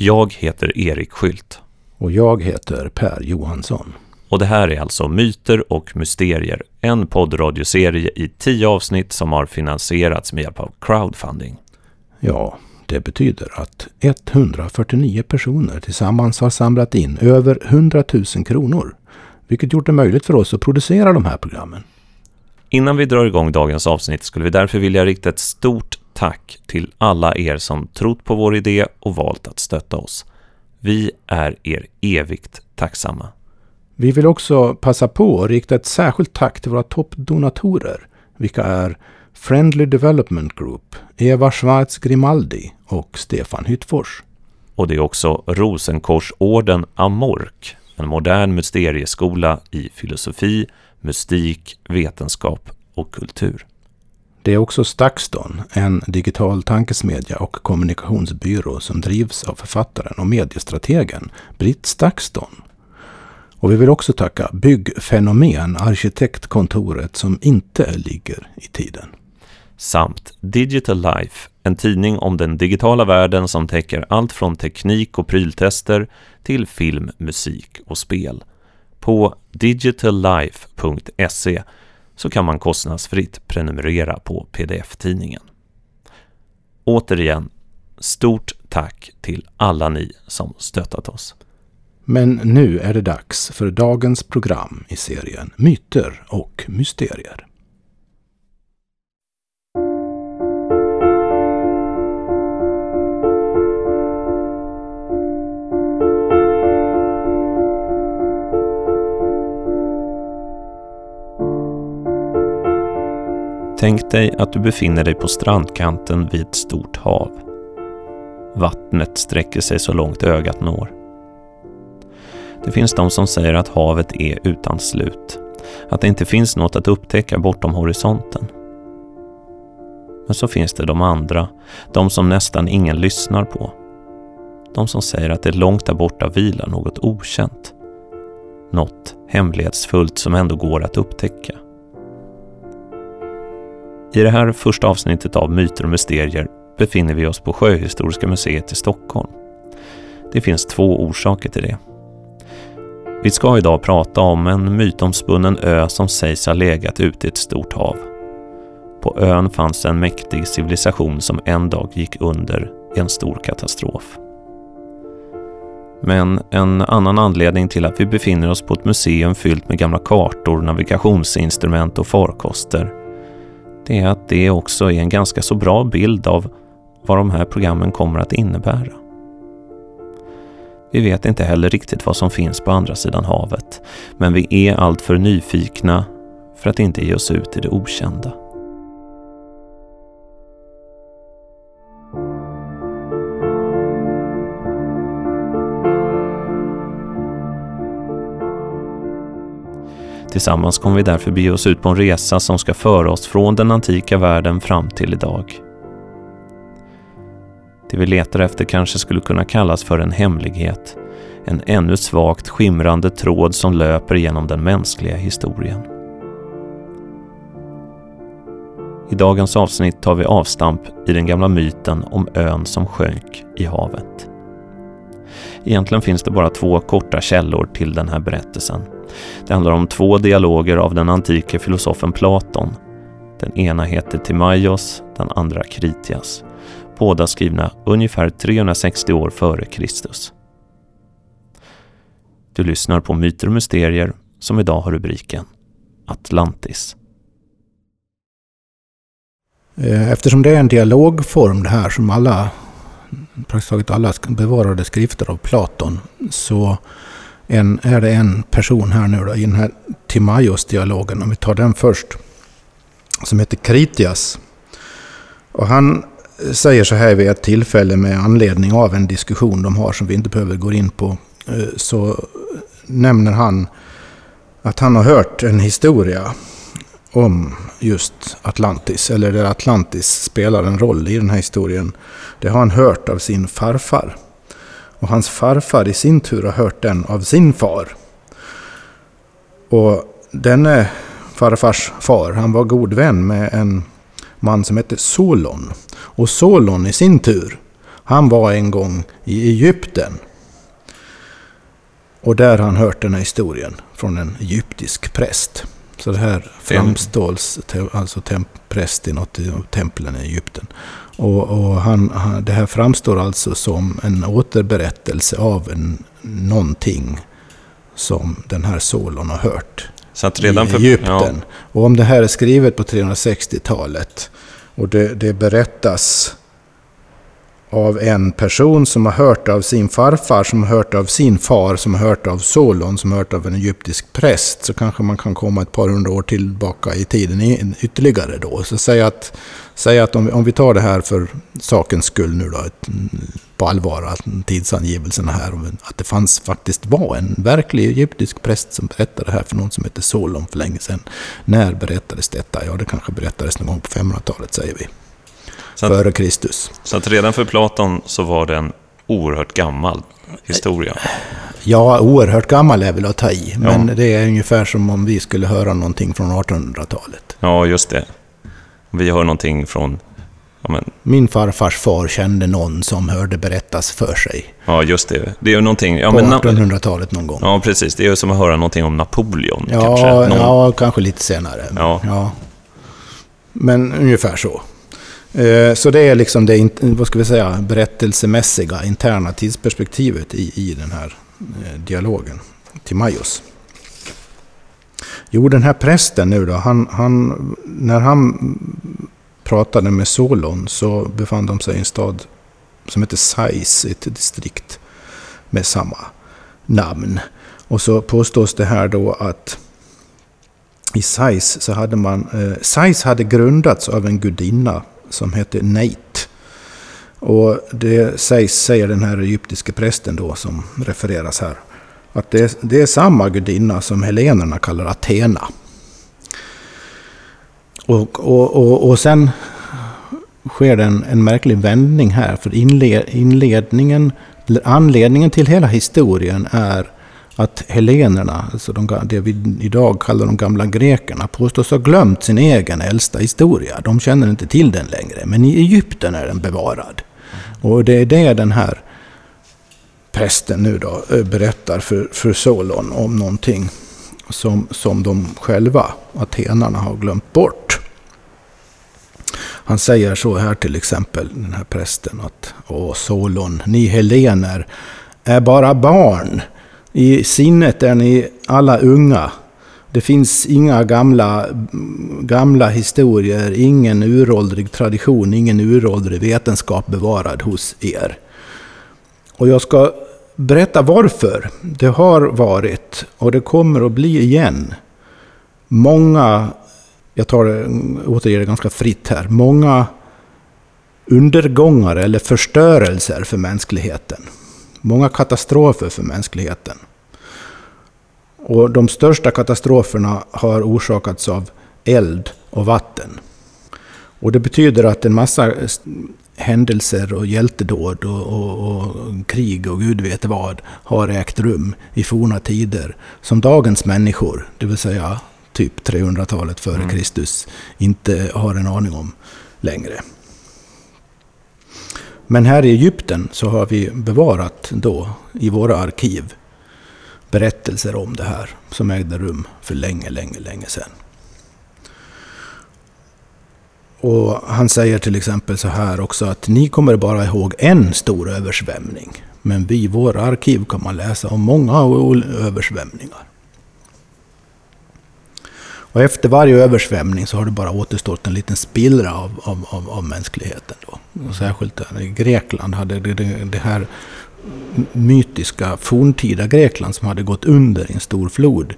Jag heter Erik Skylt. Och jag heter Per Johansson. Och det här är alltså Myter och mysterier, en poddradioserie i tio avsnitt som har finansierats med hjälp av crowdfunding. Ja, det betyder att 149 personer tillsammans har samlat in över 100 000 kronor. Vilket gjort det möjligt för oss att producera de här programmen. Innan vi drar igång dagens avsnitt skulle vi därför vilja rikta ett stort tack till alla er som trott på vår idé och valt att stötta oss. Vi är er evigt tacksamma. Vi vill också passa på att rikta ett särskilt tack till våra toppdonatorer, vilka är Friendly Development Group, Eva Schwarz Grimaldi och Stefan Hyttfors. Och det är också Rosenkorsorden Amork, en modern mysterieskola i filosofi, mystik, vetenskap och kultur. Det är också Stakston, en digital tankesmedja och kommunikationsbyrå som drivs av författaren och mediestrategen Britt Stakston. Och vi vill också tacka Byggfenomen, arkitektkontoret som inte ligger i tiden. Samt Digital Life, en tidning om den digitala världen som täcker allt från teknik och pryltester till film, musik och spel. På digitallife.se så kan man kostnadsfritt prenumerera på pdf-tidningen. Återigen, stort tack till alla ni som stöttat oss. Men nu är det dags för dagens program i serien Myter och mysterier. Tänk dig att du befinner dig på strandkanten vid ett stort hav. Vattnet sträcker sig så långt ögat når. Det finns de som säger att havet är utan slut, att det inte finns något att upptäcka bortom horisonten. Men så finns det de andra, de som nästan ingen lyssnar på. De som säger att det långt där borta vilar något okänt. Något hemlighetsfullt som ändå går att upptäcka. I det här första avsnittet av Myter och mysterier befinner vi oss på Sjöhistoriska museet i Stockholm. Det finns två orsaker till det. Vi ska idag prata om en mytomspunnen ö som sägs ha legat ute i ett stort hav. På ön fanns en mäktig civilisation som en dag gick under i en stor katastrof. Men en annan anledning till att vi befinner oss på ett museum fyllt med gamla kartor, navigationsinstrument och farkoster det är att det också är en ganska så bra bild av vad de här programmen kommer att innebära. Vi vet inte heller riktigt vad som finns på andra sidan havet, men vi är alltför nyfikna för att inte ge oss ut i det okända. Tillsammans kommer vi därför bege oss ut på en resa som ska föra oss från den antika världen fram till idag. Det vi letar efter kanske skulle kunna kallas för en hemlighet. En ännu svagt skimrande tråd som löper genom den mänskliga historien. I dagens avsnitt tar vi avstamp i den gamla myten om ön som sjönk i havet. Egentligen finns det bara två korta källor till den här berättelsen. Det handlar om två dialoger av den antike filosofen Platon. Den ena heter Timaios, den andra Kritias. Båda skrivna ungefär 360 år före Kristus. Du lyssnar på Myter och mysterier som idag har rubriken Atlantis. Eh, eftersom det är en dialogform det här som alla, praktiskt taget alla bevarade skrifter av Platon, så en, är det en person här nu då, i den här Timaios-dialogen, om vi tar den först, som heter Kritias. Och han säger så här vid ett tillfälle med anledning av en diskussion de har som vi inte behöver gå in på. Eh, så nämner han att han har hört en historia om just Atlantis, eller där Atlantis spelar en roll i den här historien. Det har han hört av sin farfar. Och hans farfar i sin tur har hört den av sin far. Och denne farfars far, han var god vän med en man som hette Solon. Och Solon i sin tur Han var en gång i Egypten. Och där har han hört den här historien från en egyptisk präst. Så det här framstås, alltså temp, präst i något av templen i Egypten. Och, och han, han, det här framstår alltså som en återberättelse av en, någonting som den här Solon har hört så att redan i Egypten. ja. Och om det här är skrivet på 360-talet och det, det berättas av en person som har hört av sin farfar, som har hört av sin far, som har hört av Solon, som har hört av en egyptisk präst, så kanske man kan komma ett par hundra år tillbaka i tiden ytterligare då. Så säg att, säg att om, vi, om vi tar det här för sakens skull nu då, ett, på allvar, att tidsangivelserna här, att det fanns faktiskt var en verklig egyptisk präst som berättade det här för någon som hette Solon för länge sedan. När berättades detta? Ja, det kanske berättades någon gång på 500-talet säger vi. Att, före Kristus. Så att redan för Platon så var det en oerhört gammal historia? Ja, oerhört gammal är väl att ta i. Men ja. det är ungefär som om vi skulle höra någonting från 1800-talet. Ja, just det. Vi hör någonting från... Ja, men... Min farfars far kände någon som hörde berättas för sig. Ja, just det. Det är ju någonting... Ja, På 1800-talet någon gång. Ja, precis. Det är ju som att höra någonting om Napoleon. Ja, kanske, någon... ja kanske lite senare. Ja. ja. Men ungefär så. Eh, så det är liksom det vad ska vi säga, berättelsemässiga interna tidsperspektivet i, i den här eh, dialogen till Majos. Jo, den här prästen nu då, han, han, när han pratade med Solon så befann de sig i en stad som heter Sais, ett distrikt med samma namn. Och så påstås det här då att i Sais så hade man, eh, Sais hade grundats av en gudinna som hette Neit. Och det sägs, säger den här egyptiske prästen då som refereras här, att det, det är samma gudinna som helenerna kallar Athena. Och, och, och, och sen sker det en, en märklig vändning här, för inled, inledningen, anledningen till hela historien är att helenerna, alltså de, det vi idag kallar de gamla grekerna, påstås ha glömt sin egen äldsta historia. De känner inte till den längre, men i Egypten är den bevarad. Och det är det den här prästen nu då eh, berättar för, för Solon om någonting som, som de själva, atenarna, har glömt bort. Han säger så här till exempel, den här prästen, att Åh Solon, ni helener är bara barn i sinnet är ni alla unga. Det finns inga gamla, gamla historier, ingen uråldrig tradition, ingen uråldrig vetenskap bevarad hos er. Och jag ska berätta varför. Det har varit, och det kommer att bli igen, många, jag tar det, återger det ganska fritt här, många undergångar eller förstörelser för mänskligheten. Många katastrofer för mänskligheten. Och de största katastroferna har orsakats av eld och vatten. Och det betyder att en massa händelser och hjältedåd och, och, och, krig och gud vet vad har ägt rum i forna tider som dagens människor, det vill säga typ 300-talet före mm. Kristus, inte har en aning om längre. Men här i Egypten så har vi bevarat då i våra arkiv berättelser om det här som ägde rum för länge, länge, länge sedan. Och han säger till exempel så här också att ni kommer bara ihåg en stor översvämning. Men vid våra arkiv kan man läsa om många översvämningar. Och efter varje översvämning så har det bara återstått en liten spillra av, av, av, av mänskligheten. Då. Och särskilt i Grekland hade det, det, det här mytiska forntida Grekland som hade gått under i en stor flod.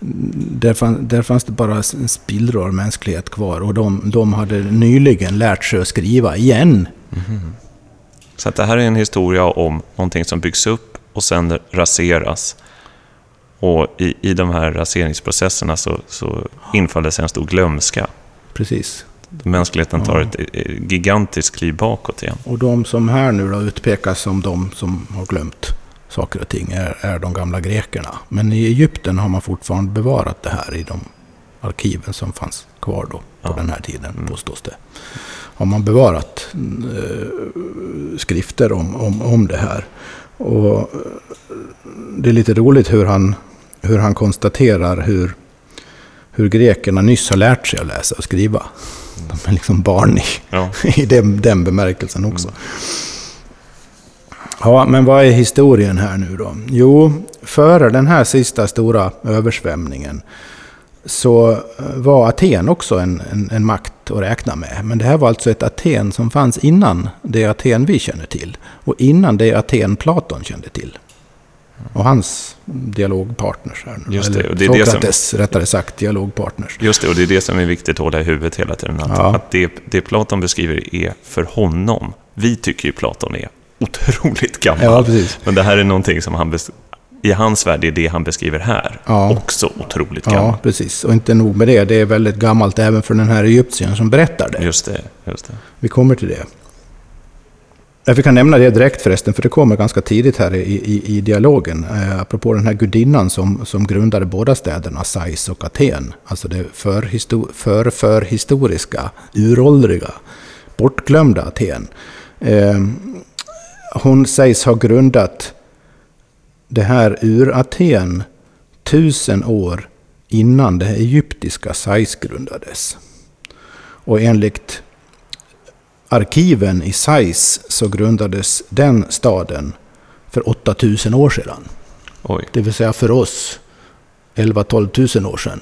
Där, fann, där fanns det bara spillror av mänsklighet kvar och de, de hade nyligen lärt sig att skriva igen. Mm. Så att det här är en historia om någonting som byggs upp och sen raseras. Och i, i de här raseringsprocesserna så, så infaller sig en stor glömska. Precis. Mänskligheten tar ett gigantiskt kliv bakåt igen. Och de som här nu då utpekas som de som har glömt saker och ting är, är de gamla grekerna. Men i Egypten har man fortfarande bevarat det här i de arkiven som fanns kvar då på Ja. den här tiden, Mm. påstås det. Har man bevarat eh, skrifter om, om, om det här. Och eh, det är lite roligt hur han, hur han konstaterar hur, hur grekerna nyss har lärt sig att läsa och skriva. De är liksom barn i, Ja. i den, den bemärkelsen också. Ja, men vad är historien här nu då? Jo, före den här sista stora översvämningen så eh, var Aten också en, en, en makt att räkna med. Men det här var alltså ett Aten som fanns innan det Aten vi känner till. Och innan det Aten Platon kände till. Och hans dialogpartners här nu. Just det, och det är det som- Sokrates, rättare sagt, dialogpartners. Just det, och det är det som är viktigt att hålla i huvudet hela tiden. Att, Ja. att det, det Platon beskriver är för honom. Vi tycker ju Platon är otroligt gammal. Ja, precis. Men det här är någonting som han i hans värld är det han beskriver här. Ja. Också otroligt gammalt. Ja, precis. Och inte nog med det, det är väldigt gammalt även för den här egyptiern som berättar det. Just det, just det. Vi kommer till det. Jag kan nämna det direkt förresten, för det kommer ganska tidigt här i, i, i dialogen. Eh, apropå den här gudinnan som, som grundade båda städerna, Sais och Aten. Alltså det förhisto- för, förhistoriska, uråldriga, bortglömda Aten. Eh, hon sägs ha grundat det här ur-Aten tusen år innan det egyptiska Sais grundades. Och enligt arkiven i Sais så grundades den staden för 8000 år sedan. Oj, Det vill säga för oss 11-12 tusen år sedan.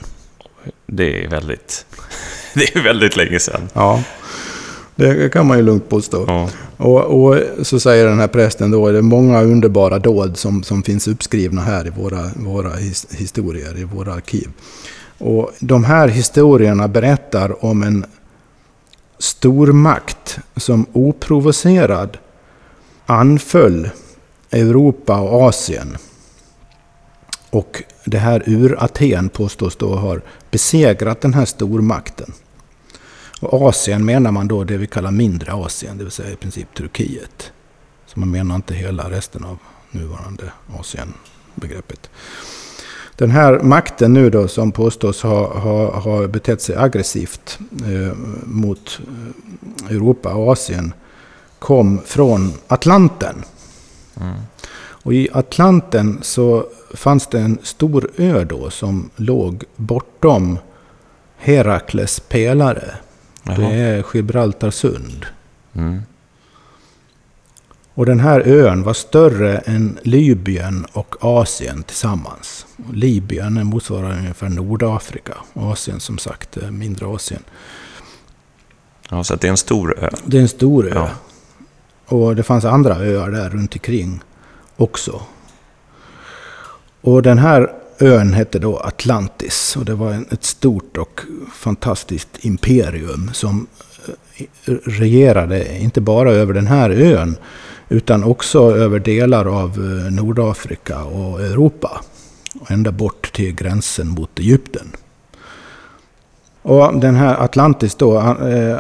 det är väldigt, det är väldigt länge sedan. Ja, det kan man ju lugnt påstå. Ja. Och, och så säger den här prästen då, det är många underbara dåd som, som finns uppskrivna här i våra, våra his, historier, i våra arkiv. Och de här historierna berättar om en stormakt som oprovocerad anföll Europa och Asien. Och det här ur-Aten påstås då ha besegrat den här stormakten. Och Asien menar man då det vi kallar mindre Asien, det vill säga i princip Turkiet. Så man menar inte hela resten av nuvarande Asien-begreppet. Den här makten nu då som påstås ha, ha, ha betett sig aggressivt eh, mot eh, Europa och Asien kom från Atlanten. Mm. Och i Atlanten så fanns det en stor ö då som låg bortom Herakles pelare. Det Jaha. är Gibraltarsund. Mm. Och den här ön var större än Libyen och Asien tillsammans. Libyen motsvarar ungefär Nordafrika. Asien som sagt, är mindre Asien. Ja, så det är en stor ö. Det är en stor ö. Ja. Och det fanns andra öar där runt omkring också. Och den här ön hette då Atlantis. Och det var ett stort och fantastiskt imperium som eh, regerade inte bara över den här ön utan också över delar av eh, Nordafrika och Europa. Och ända bort till gränsen mot Egypten. Och den här Atlantis då eh,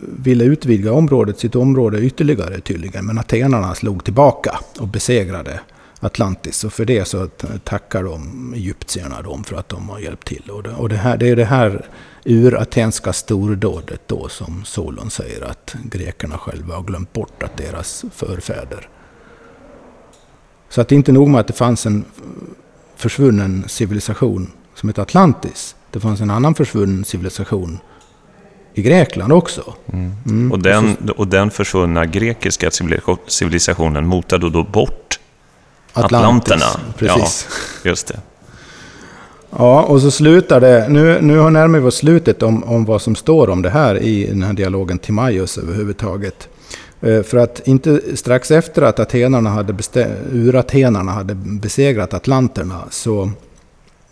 ville utvidga området, sitt område ytterligare tydligen. Men atenarna slog tillbaka och besegrade Atlantis. Och för det så tackar de egyptierna dem för att de har hjälpt till. Och det, och det, här, det är det här uratenska stordådet då som Solon säger att grekerna själva har glömt bort att deras förfäder. Så att det är inte nog med att det fanns en försvunnen civilisation som heter Atlantis. Det fanns en annan försvunnen civilisation i Grekland också. Mm. Och, den, och den försvunna grekiska civilisation- civilisationen motade då bort atlanterna. Precis. Ja, just det. Ja, och så slutar det. Nu, nu har närmar vi oss slutet om, om vad som står om det här i den här dialogen till Majos överhuvudtaget. Eh, för att inte strax efter att atenarna hade uratenarna hade besegrat atlanterna så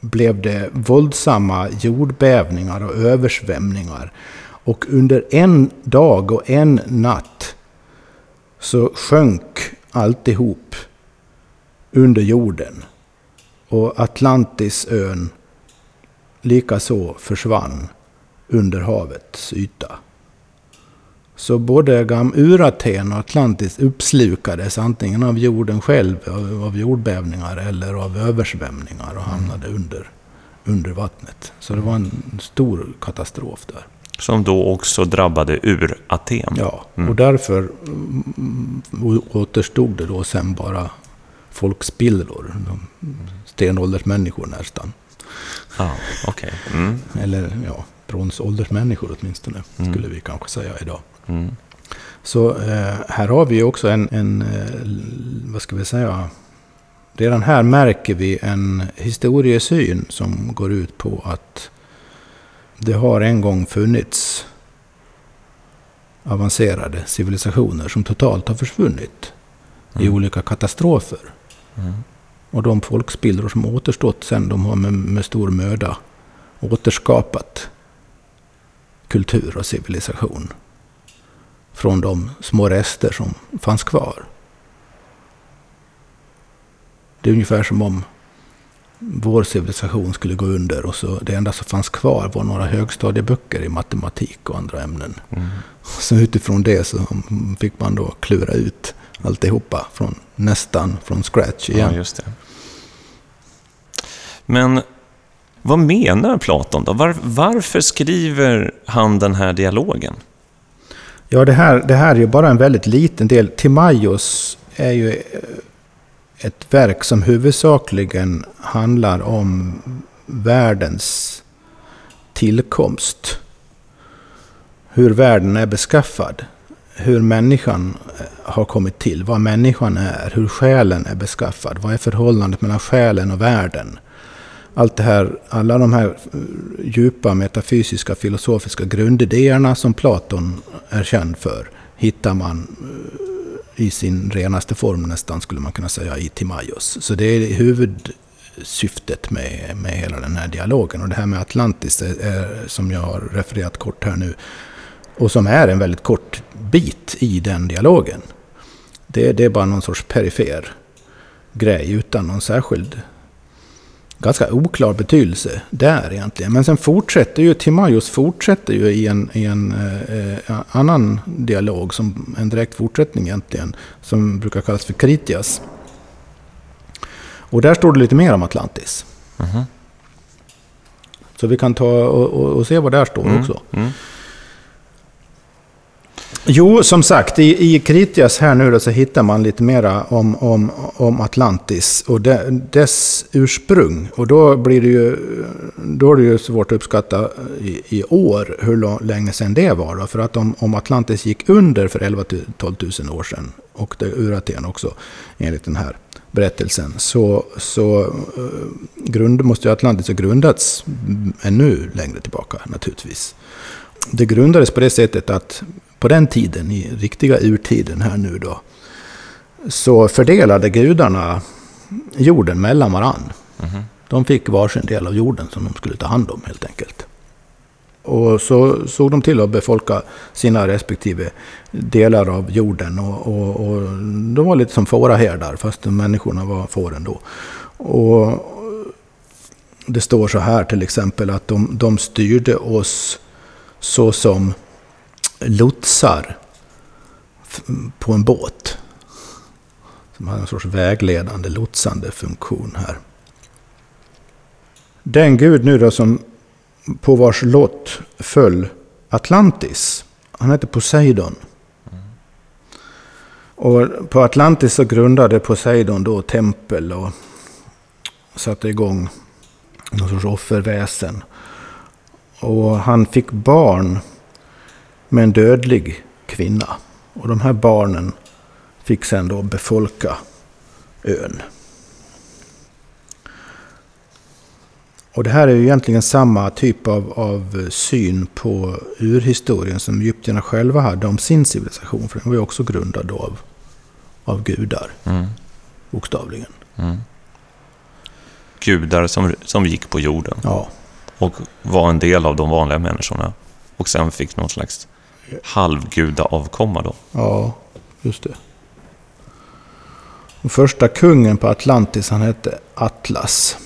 blev det våldsamma jordbävningar och översvämningar. Och under en dag och en natt så sjönk alltihop under jorden. Och Atlantisön likaså försvann under havets yta. Så både Uraten och Atlantis uppslukades antingen av jorden själv, av jordbävningar eller av översvämningar och hamnade under, under vattnet. Så det var en stor katastrof där. Som då också drabbade ur-Aten. Ja, och därför mm, återstod det då sen bara folkspillror. de Stenåldersmänniskor nästan. Ah, okej. Mm. Eller ja, bronsåldersmänniskor åtminstone, skulle vi kanske säga idag. Mm. Så eh, här har vi också en, en eh, vad ska vi säga, redan här märker vi en historiesyn som går ut på att det har en gång funnits avancerade civilisationer som totalt har försvunnit i Mm. olika katastrofer. Mm. Och de folkspillror som återstått sen, de har med, med stor möda återskapat kultur och civilisation. Från de små rester som fanns kvar. Det är ungefär som om vår civilisation skulle gå under och så det enda som fanns kvar var några högstadieböcker i matematik och andra ämnen. Mm. Så utifrån det så fick man då klura ut alltihopa från nästan från scratch igen. Ja, just det. Men vad menar Platon då? Var, varför skriver han den här dialogen? Ja, det här, det här är ju bara en väldigt liten del. Timaios är ju eh, ett verk som huvudsakligen handlar om världens tillkomst. Hur världen är beskaffad. Hur människan eh, har kommit till. Vad människan är. Hur själen är beskaffad. Vad är förhållandet mellan själen och världen. Allt det här, alla de här eh, djupa metafysiska filosofiska grundidéerna som Platon är känd för hittar man eh, i sin renaste form nästan skulle man kunna säga i Timaios. Så det är huvudsyftet med, med hela den här dialogen. Och det här med Atlantis är, är, som jag har refererat kort här nu och som är en väldigt kort bit i den dialogen. Det, det är bara någon sorts perifer grej utan någon särskild ganska oklar betydelse där egentligen. Men sen fortsätter ju, Timaios fortsätter ju i en, i en eh, annan dialog, som en direkt fortsättning egentligen, som brukar kallas för Kritias. Och där står det lite mer om Atlantis. Mhm. Så vi kan ta och, och, och se vad där står Mm, också. Mm. Jo, som sagt, i, i Kritias här nu då så hittar man lite mera om, om, om Atlantis och de, dess ursprung. Och då blir det ju, då är det ju svårt att uppskatta i, i år hur lång, länge sedan det var. Då. För att om, om Atlantis gick under för 11-12 000 år sedan, och det ur Aten också, enligt den här berättelsen, så, så eh, grund, måste ju Atlantis ha grundats ännu längre tillbaka naturligtvis. Det grundades på det sättet att på den tiden, i riktiga urtiden här nu då, så fördelade gudarna jorden mellan varann. Mhm. De fick varsin del av jorden som de skulle ta hand om helt enkelt. Och så såg de till att befolka sina respektive delar av jorden. Och, och, och de var lite som fåraherdar, fast människorna var fåren då. Och det står så här till exempel att de, de styrde oss så som lotsar på en båt. Som har en sorts vägledande, lotsande funktion här. Den gud nu då som på vars lott föll Atlantis. Han heter Poseidon. Och på Atlantis så grundade Poseidon då tempel och satte igång någon sorts offerväsen. Och han fick barn med en dödlig kvinna. Och de här barnen fick sen då befolka ön. Och det här är ju egentligen samma typ av, av syn på urhistorien som egyptierna själva hade om sin civilisation. För den var ju också grundad då av, av gudar, Mm. bokstavligen. Mm. Gudar som, som gick på jorden Ja, och var en del av de vanliga människorna. Och sen fick någon slags halvgudaavkomma då. ja just det. Den första kungen på Atlantis han hette Atlas.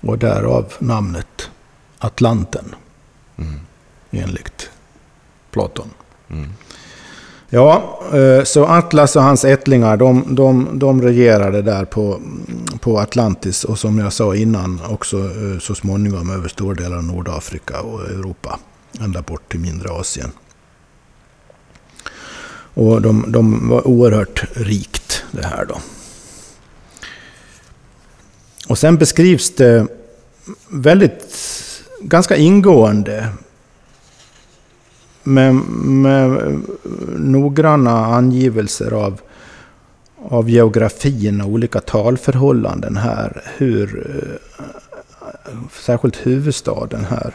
Och därav namnet Atlanten Mm. enligt Platon. Mm. Ja, eh, så Atlas och hans ättlingar de, de, de regerade där på, på Atlantis och som jag sa innan också eh, så småningom över stora delar av Nordafrika och Europa. Ända bort till mindre Asien. Och de, de var oerhört rikt det här då. Och sen beskrivs det väldigt, ganska ingående med, med noggranna angivelser av, av geografin och olika talförhållanden här. Hur eh, särskilt huvudstaden här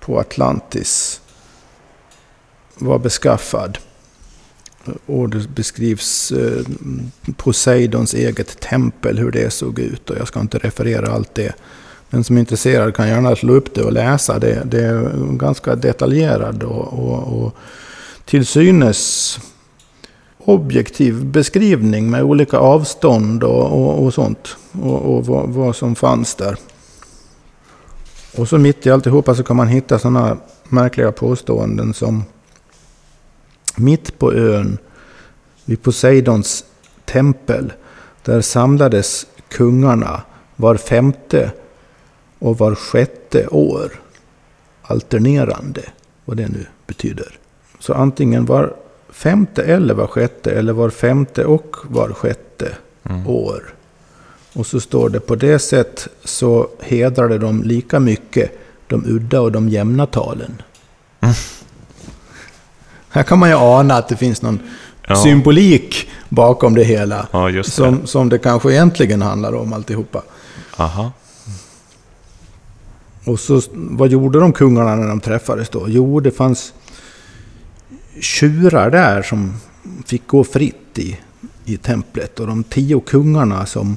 på Atlantis var beskaffad. Och det beskrivs eh, Poseidons eget tempel, hur det såg ut. Och jag ska inte referera allt det. Den som är intresserad kan gärna slå upp det och läsa. Det, det är ganska detaljerad och, och, och till synes objektiv beskrivning med olika avstånd och, och, och sånt. Och, och vad, vad, som fanns där. Och så mitt i alltihopa så kan man hitta sådana märkliga påståenden som mitt på ön vid Poseidons tempel där samlades kungarna var femte och var sjätte år. Alternerande, vad det nu betyder. Så antingen var femte eller var sjätte, eller var femte och var sjätte mm. år. Och så står det på det sätt så hedrade de lika mycket de udda och de jämna talen. Mm. Här kan man ju ana att det finns någon ja. symbolik bakom det hela. Ja, det. Som, som det kanske egentligen handlar om alltihopa. Aha. Och så, vad gjorde de kungarna när de träffades då? Jo, det fanns tjurar där som fick gå fritt i, i templet. Och de tio kungarna som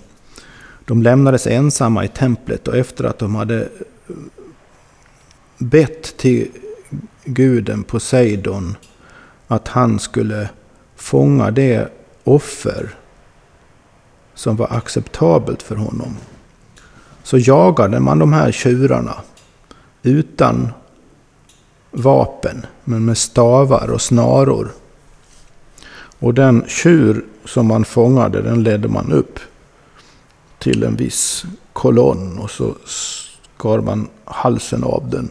de lämnades ensamma i templet och efter att de hade bett till guden Poseidon att han skulle fånga det offer som var acceptabelt för honom så jagade man de här tjurarna utan vapen, men med stavar och snaror. Och den tjur som man fångade, den ledde man upp till en viss kolonn och så skar man halsen av den.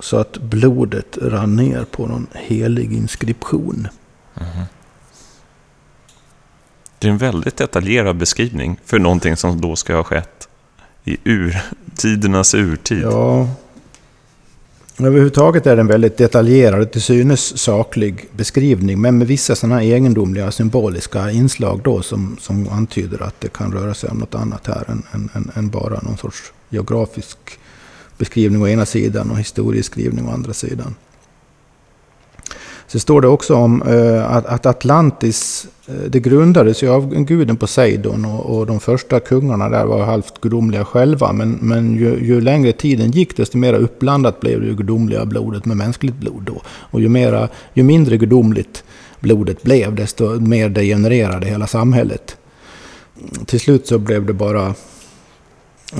Så att blodet rann ner på någon helig inskription. Mm. Det är en väldigt detaljerad beskrivning för någonting som då ska ha skett i urtidernas urtid. Ja. Överhuvudtaget är det en väldigt detaljerad, och till synes saklig beskrivning, men med vissa sådana egendomliga symboliska inslag då som, som antyder att det kan röra sig om något annat här än, än, än bara någon sorts geografisk beskrivning å ena sidan och historieskrivning å andra sidan. Så står det också om uh, att, Atlantis, uh, det grundades ju av guden Poseidon och, och de första kungarna där var halvt gudomliga själva. Men, men ju, ju, längre tiden gick desto mer uppblandat blev det gudomliga blodet med mänskligt blod. Då. Och ju, mera, ju mindre gudomligt blodet blev desto mer degenererade hela samhället. Till slut så blev det bara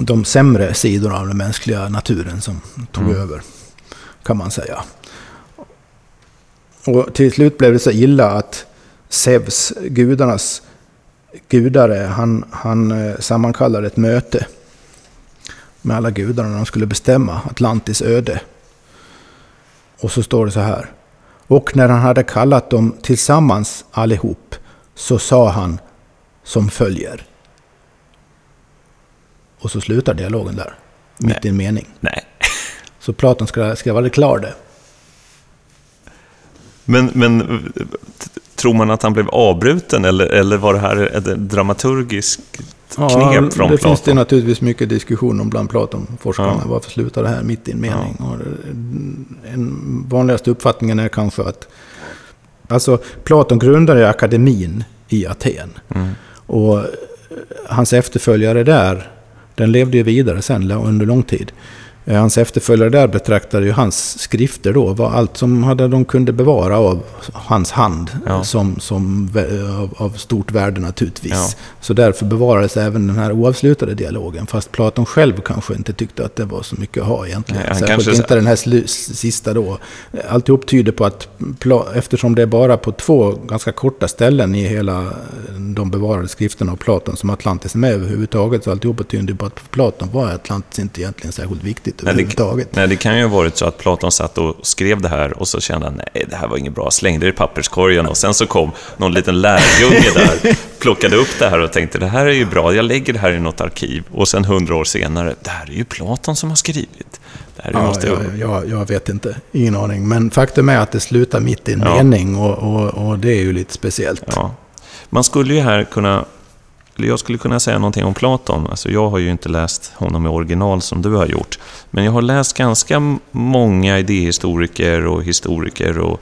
de sämre sidorna av den mänskliga naturen som tog mm. över, kan man säga. Och till slut blev det så illa att Zeus, gudarnas gudare, han, han eh, sammankallade ett möte med alla gudarna när de skulle bestämma Atlantis öde. Och så står det så här. Och när han hade kallat dem tillsammans allihop så sa han som följer. Och så slutar dialogen där. Mitt Nej. i en mening. Nej. Så Platon ska, ska vara klar där. Men, men tror man att han blev avbruten eller, eller var det här ett dramaturgiskt knep ja, från Platon? Det finns det naturligtvis mycket diskussion om bland Platon-forskarna. Ja. Varför slutar det här mitt i en mening? Ja. En vanligaste uppfattningen är kanske att alltså, Platon grundade akademin i Aten. Mm. Och hans efterföljare där, den levde ju vidare sen under lång tid. Eh, hans efterföljare där betraktade ju hans skrifter då, var allt som hade, de kunde bevara av hans hand ja. som, som av, av, stort värde naturligtvis. Ja. Så därför bevarades även den här oavslutade dialogen, fast Platon själv kanske inte tyckte att det var så mycket att ha egentligen. Nej, Särskilt kanske... inte den här sista då. Alltihop tyder på att, eftersom det är bara på två ganska korta ställen i hela de bevarade skrifterna av Platon som Atlantis är med överhuvudtaget, så alltihop tyder på att Platon var Atlantis inte egentligen särskilt viktigt viktigt överhuvudtaget. Nej, det kan ju ha varit så att Platon satt och skrev det här och så kände han, nej, det här var inget bra, slängde det i papperskorgen och sen så kom någon liten lärjunge där, plockade upp det här och tänkte, det här är ju bra, jag lägger det här i något arkiv. Och sen hundra år senare, det här är ju Platon som har skrivit. Det här ja, måste jag... Ja, jag vet inte, ingen aning. Men faktum är att det slutar mitt i en ja. mening och, och, och det är ju lite speciellt. Ja. Man skulle ju här kunna skulle, jag skulle kunna säga någonting om Platon. Alltså jag har ju inte läst honom i original som du har gjort. Men jag har läst ganska många idéhistoriker och historiker och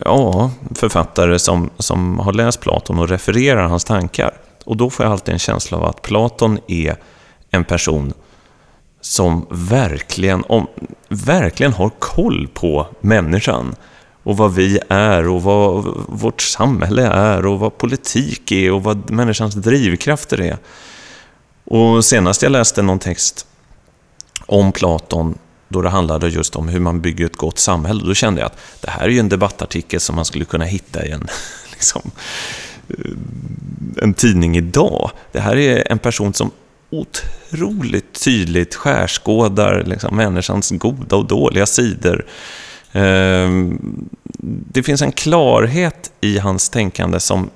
ja, författare som, som har läst Platon och refererar hans tankar. Och då får jag alltid en känsla av att Platon är en person som verkligen, om, verkligen har koll på människan och vad vi är och vad vårt samhälle är och vad politik är och vad människans drivkrafter är. Och senast jag läste någon text om Platon då det handlade just om hur man bygger ett gott samhälle, då kände jag att det här är ju en debattartikel som man skulle kunna hitta i en, liksom, eh, en tidning idag. Det här är en person som otroligt tydligt skärskådar liksom, människans goda och dåliga sidor Ehm, det finns en klarhet i hans tänkande som,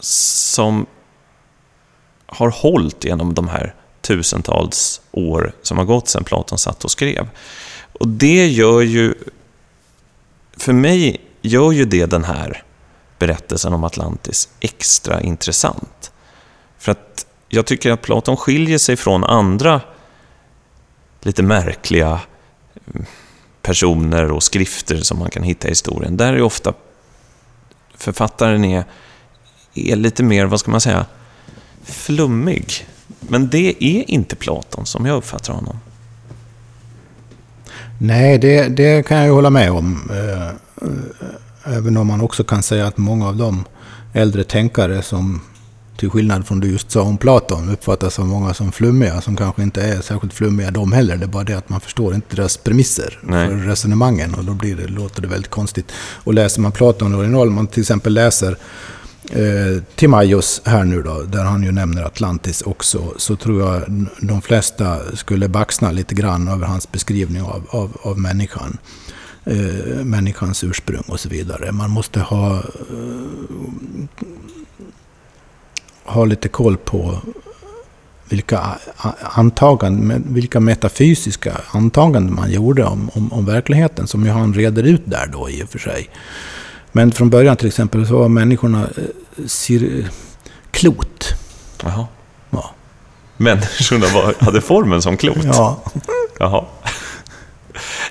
som har hållit genom de här tusentals år som har gått sedan Platon satt och skrev. Och det gör ju, för mig gör ju det den här berättelsen om Atlantis extra intressant. För att jag tycker att Platon skiljer sig från andra lite märkliga personer och skrifter som man kan hitta i historien. Där är ofta författaren är, är lite mer, vad ska man säga, flummig. Men det är inte Platon som jag uppfattar honom. Nej, det, det kan jag ju hålla med om. Eh, eh, även om man också kan säga att många av de äldre tänkare som till skillnad från du just sa om Platon, uppfattas av många som flummiga, som kanske inte är särskilt flummiga de heller. Det är bara det att man förstår inte deras premisser Nej. för resonemangen och då blir det, låter det väldigt konstigt. Och läser man Platon original, man till exempel läser eh, Timaios här nu då, där han ju nämner Atlantis också, så tror jag de flesta skulle baxna lite grann över hans beskrivning av, av, av människan. Eh, människans ursprung och så vidare. Man måste ha eh, ha lite koll på vilka, antaganden, vilka metafysiska antaganden man gjorde om, om, om verkligheten, som ju han reder ut där då i och för sig. Men från början till exempel så var människorna eh, cir, klot. Jaha. Ja. Människorna var, hade formen som klot? Ja. Jaha.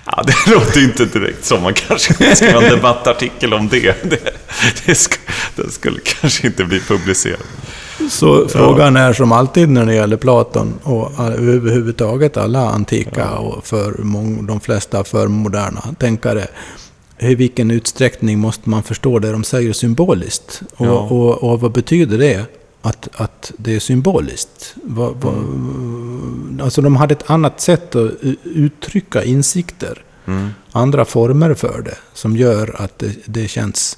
Ja, det låter inte direkt som man kanske ska ha en debattartikel om det. Det, det, skulle, det skulle kanske inte bli publicerat. Så frågan är som alltid när det gäller Platon och överhuvudtaget alla antika och för de flesta för moderna tänkare. I vilken utsträckning måste man förstå det de säger symboliskt? Och, ja. och, och vad betyder det? Att, att det är symboliskt. Vad, vad, mm. Alltså de hade ett annat sätt att uttrycka insikter. Mm. Andra former för det. Som gör att det, det känns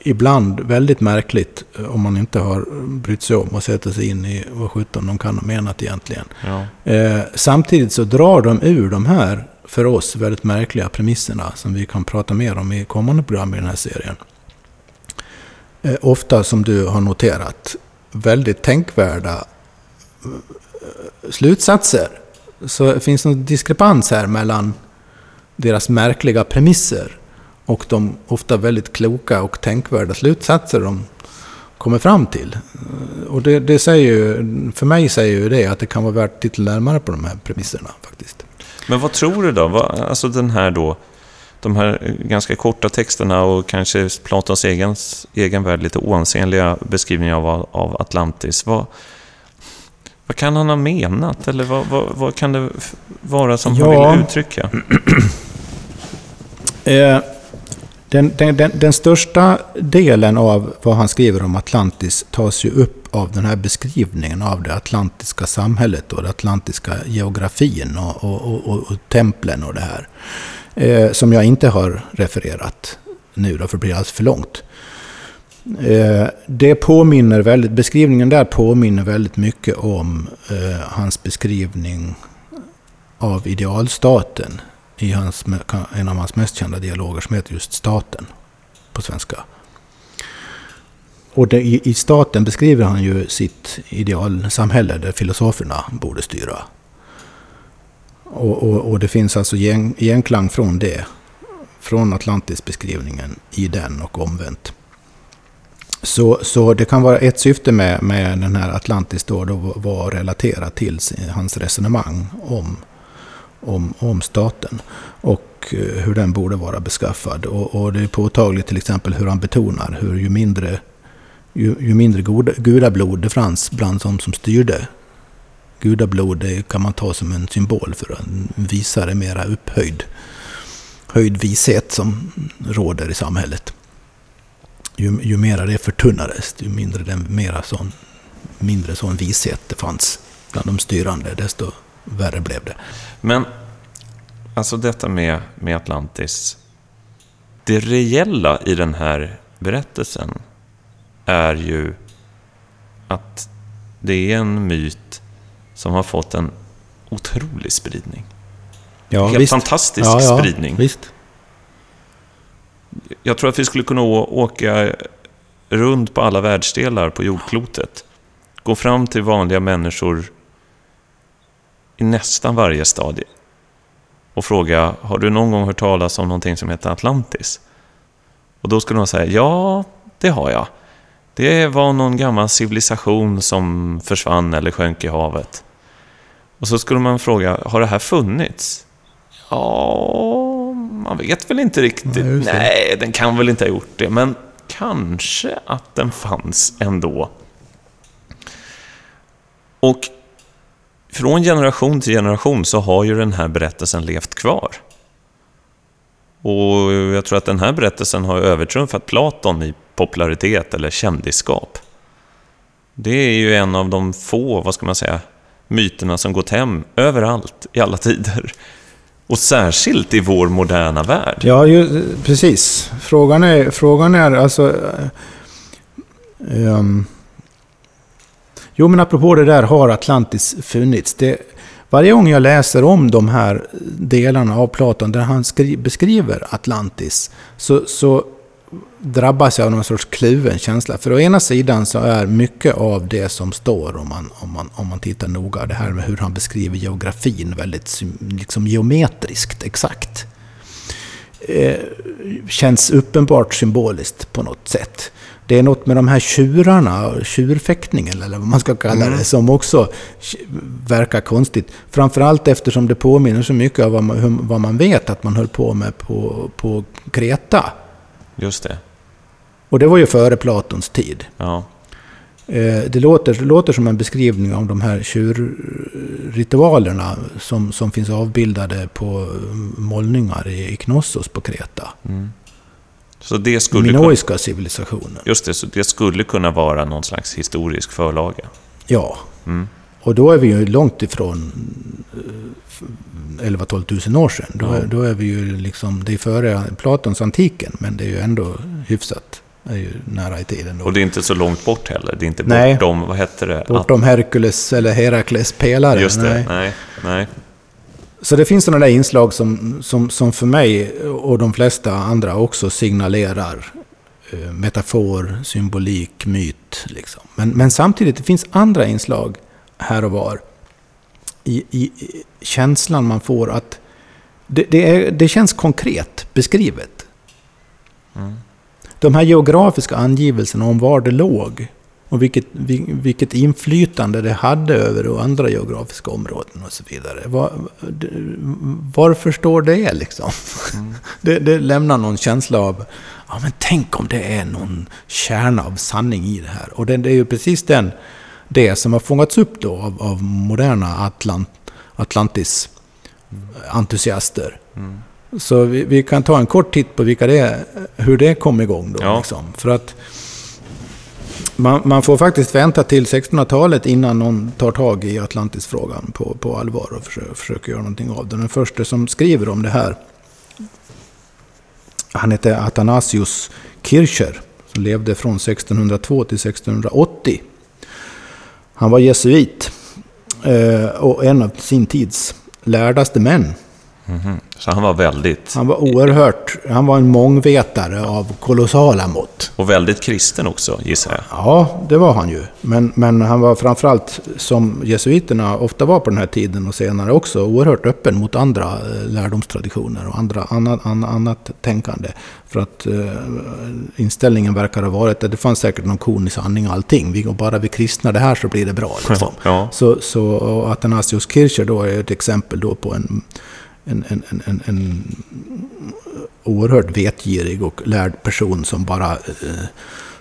ibland väldigt märkligt eh, om man inte har brytt sig om att sätta sig in i vad sjutton de kan ha menat egentligen. Ja. Eh, samtidigt så drar de ur de här, för oss, väldigt märkliga premisserna som vi kan prata mer om i kommande program i den här serien. Eh, ofta, som du har noterat, väldigt tänkvärda eh, slutsatser. Så det finns en diskrepans här mellan deras märkliga premisser och de ofta väldigt kloka och tänkvärda slutsatser de kommer fram till. Och det, det säger för mig säger ju det att det kan vara värt att titta närmare på de här premisserna faktiskt. Men vad tror du då? Vad, alltså den här då, de här ganska korta texterna och kanske Platons egen, egen värld lite oansenliga beskrivningar av, av Atlantis. Vad, Vad kan han ha menat? Eller vad, vad, vad kan det vara som Ja. han vill uttrycka? Eh, den, den, den, den största delen av vad han skriver om Atlantis tas ju upp av den här beskrivningen av det atlantiska samhället och den atlantiska geografin och, och, och, och, och templen och det här. Eh, som jag inte har refererat nu då, för det blir alldeles för långt. Eh, det påminner väldigt, beskrivningen där påminner väldigt mycket om eh, hans beskrivning av idealstaten i hans, en av hans mest kända dialoger som heter just Staten på svenska. Och det, i, i Staten beskriver han ju sitt idealsamhälle där filosoferna borde styra. Och, och, och det finns alltså genklang från det, från Atlantis-beskrivningen i den och omvänt. Så, så det kan vara ett syfte med, med den här Atlantis då, då var relaterat till hans resonemang om om, om staten och eh, hur den borde vara beskaffad. Och, och, det är påtagligt till exempel hur han betonar hur ju mindre, ju, ju mindre goda, gudablod det fanns bland de som styrde. Gudablod det kan man ta som en symbol för en visare, mera upphöjd höjd vishet som råder i samhället. Ju, ju mera det förtunnades, ju mindre, den, mera sån, mindre sån vishet det fanns bland de styrande, desto värre blev det. Men alltså detta med, med Atlantis. Det reella i den här berättelsen är ju att det är en myt som har fått en otrolig spridning. Ja, Helt visst. fantastisk ja, ja, spridning. Visst. Jag tror att vi skulle kunna åka runt på alla världsdelar på jordklotet. Gå fram till vanliga människor i nästan varje stadie och fråga har du någon gång hört talas om någonting som heter Atlantis? Och då skulle de säga ja, det har jag. Det var någon gammal civilisation som försvann eller sjönk i havet. Och så skulle man fråga, har det här funnits? Ja, man vet väl inte riktigt. Nej. Nej, den kan väl inte ha gjort det, men kanske att den fanns ändå. Och från generation till generation så har ju den här berättelsen levt kvar. Och jag tror att den här berättelsen har övertrumfat Platon i popularitet eller kändisskap. Det är ju en av de få, vad ska man säga, myterna som gått hem överallt i alla tider. Och särskilt i vår moderna värld. Ja, ju, precis. Frågan är, frågan är alltså... Um, jo, men apropå det där, har Atlantis funnits? Det, varje gång jag läser om de här delarna av Platon där han skri, beskriver Atlantis så, så drabbas jag av någon sorts kluven känsla. För å ena sidan så är mycket av det som står, om man, om man, om man tittar noga, det här med hur han beskriver geografin väldigt liksom geometriskt exakt. Eh, känns uppenbart symboliskt på något sätt. Det är något med de här tjurarna, tjurfäktningen eller vad man ska kalla det, som också verkar konstigt. Framförallt eftersom det påminner så mycket av vad man, vad man vet att man höll på med på, på Kreta. Just det. Och det var ju före Platons tid. Ja. Eh, Det låter, det låter som en beskrivning av de här tjurritualerna som, som finns avbildade på målningar i, i Knossos på Kreta. Mm. Så det skulle, kunna, Minoiska civilisationen. just det, så det skulle kunna vara någon slags historisk förlaga. Ja. Mm. Och då är vi ju långt ifrån 11-12 tusen år sedan. Då, Ja. är, då är vi ju liksom, det är före Platons antiken, men det är ju ändå hyfsat. Är ju nära i tiden då. Och det är inte så långt bort heller. Det är inte Nej. bortom, vad hette det? Bortom Herkules eller Herakles pelare. Just det, nej. nej. nej. Så det finns sådana där inslag som, som, som för mig och de flesta andra också signalerar eh, metafor, symbolik, myt. Liksom. Men, men samtidigt, det finns andra inslag här och var i, i, i känslan man får att det, det, är, det känns konkret beskrivet. Mm. De här geografiska angivelserna om var det låg och vilket, vil- vilket inflytande det hade över andra geografiska områden och så vidare. Var, varför står det liksom? Mm. Det, det lämnar någon känsla av, ja men tänk om det är någon kärna av sanning i det här. Och det, det är ju precis den, det som har fångats upp då av, av moderna Atlant, Atlantis-entusiaster. Mm. Så vi, vi, kan ta en kort titt på vilka det är, hur det kom igång. Då, ja. liksom. För att man, man, får faktiskt vänta till 1600-talet innan någon tar tag i Atlantisfrågan på, på allvar och försöker, försöker göra någonting av det. Den första som skriver om det här, han heter Athanasius Kircher, som levde från 1602 till 1680. Han var jesuit eh, och en av sin tids lärdaste män. Mm -hmm. Så han var väldigt... Han var oerhört... Han var en mångvetare av kolossala mått. Och väldigt kristen också, gissar jag. Ja, det var han ju. Men, men han var framförallt, som jesuiterna ofta var på den här tiden och senare också, oerhört öppen mot andra eh, lärdomstraditioner och andra, annat, annat tänkande. För att uh, inställningen verkar ha varit att det fanns säkert någon kon i sanning allting. Vi går bara vi kristna det här så blir det bra. Liksom. Ja. Så, så Athanasius Kircher då är ett exempel då på en en, en, en, en oerhört vetgirig och lärd person som bara eh,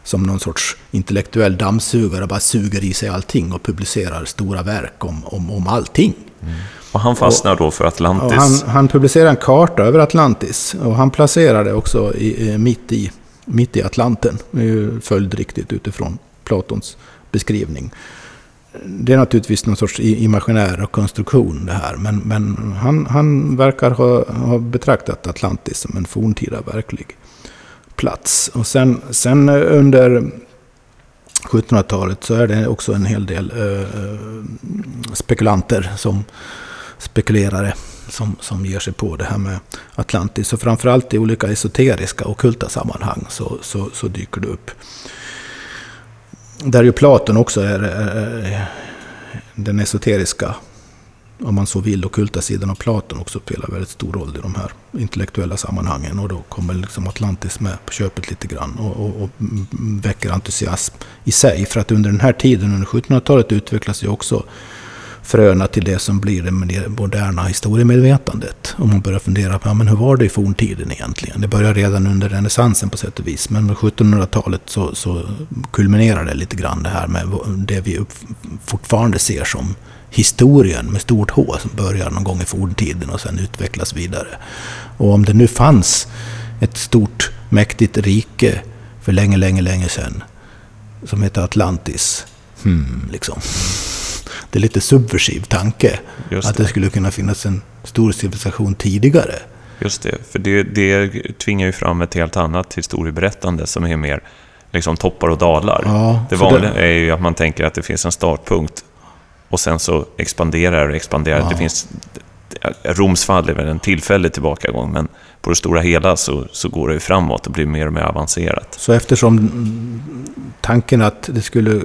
som någon sorts intellektuell dammsugare bara suger i sig allting och publicerar stora verk om, om, om allting. Mm. Och han fastnar och, då för Atlantis? Han, han publicerar en karta över Atlantis och han placerar det också i, mitt, i, mitt i Atlanten. Det är ju följdriktigt utifrån Platons beskrivning det är naturligtvis någon sorts imaginär konstruktion det här. Men, men han, han verkar ha, ha betraktat Atlantis som en forntida verklig plats. Och sen, sen eh, under 1700-talet så är det också en hel del eh, eh, spekulanter som spekulerare som, som ger sig på det här med Atlantis. Och framförallt i olika esoteriska och kulta sammanhang så, så, så dyker det upp där ju Platon också är, är den esoteriska, om man så vill, okulta sidan av Platon också spelar väldigt stor roll i de här intellektuella sammanhangen. Och då kommer liksom Atlantis med på köpet lite grann och, och, och väcker entusiasm i sig. För att under den här tiden, under 1700-talet, utvecklas ju också fröna till det som blir det moderna historiemedvetandet. Om man börjar fundera på ja, men hur var det i forntiden egentligen. Det börjar redan under renässansen på sätt och vis. Men med 1700-talet så, så kulminerar det lite grann det här med det vi fortfarande ser som historien med stort H som börjar någon gång i forntiden och sen utvecklas vidare. Och om det nu fanns ett stort mäktigt rike för länge, länge, länge sedan som heter Atlantis. Hmm, liksom det är lite subversiv tanke. Det. Att det skulle kunna finnas en stor civilisation tidigare. Just det, för det, det tvingar ju fram ett helt annat historieberättande som är mer liksom toppar och dalar. Ja, det vanliga det... är ju att man tänker att det finns en startpunkt och sen så expanderar och expanderar. Ja. Det finns, Eh, Roms fall är väl en tillfällig tillbakagång, men på det stora hela så, så går det ju framåt och blir mer och mer avancerat. Så eftersom tanken att det skulle eh,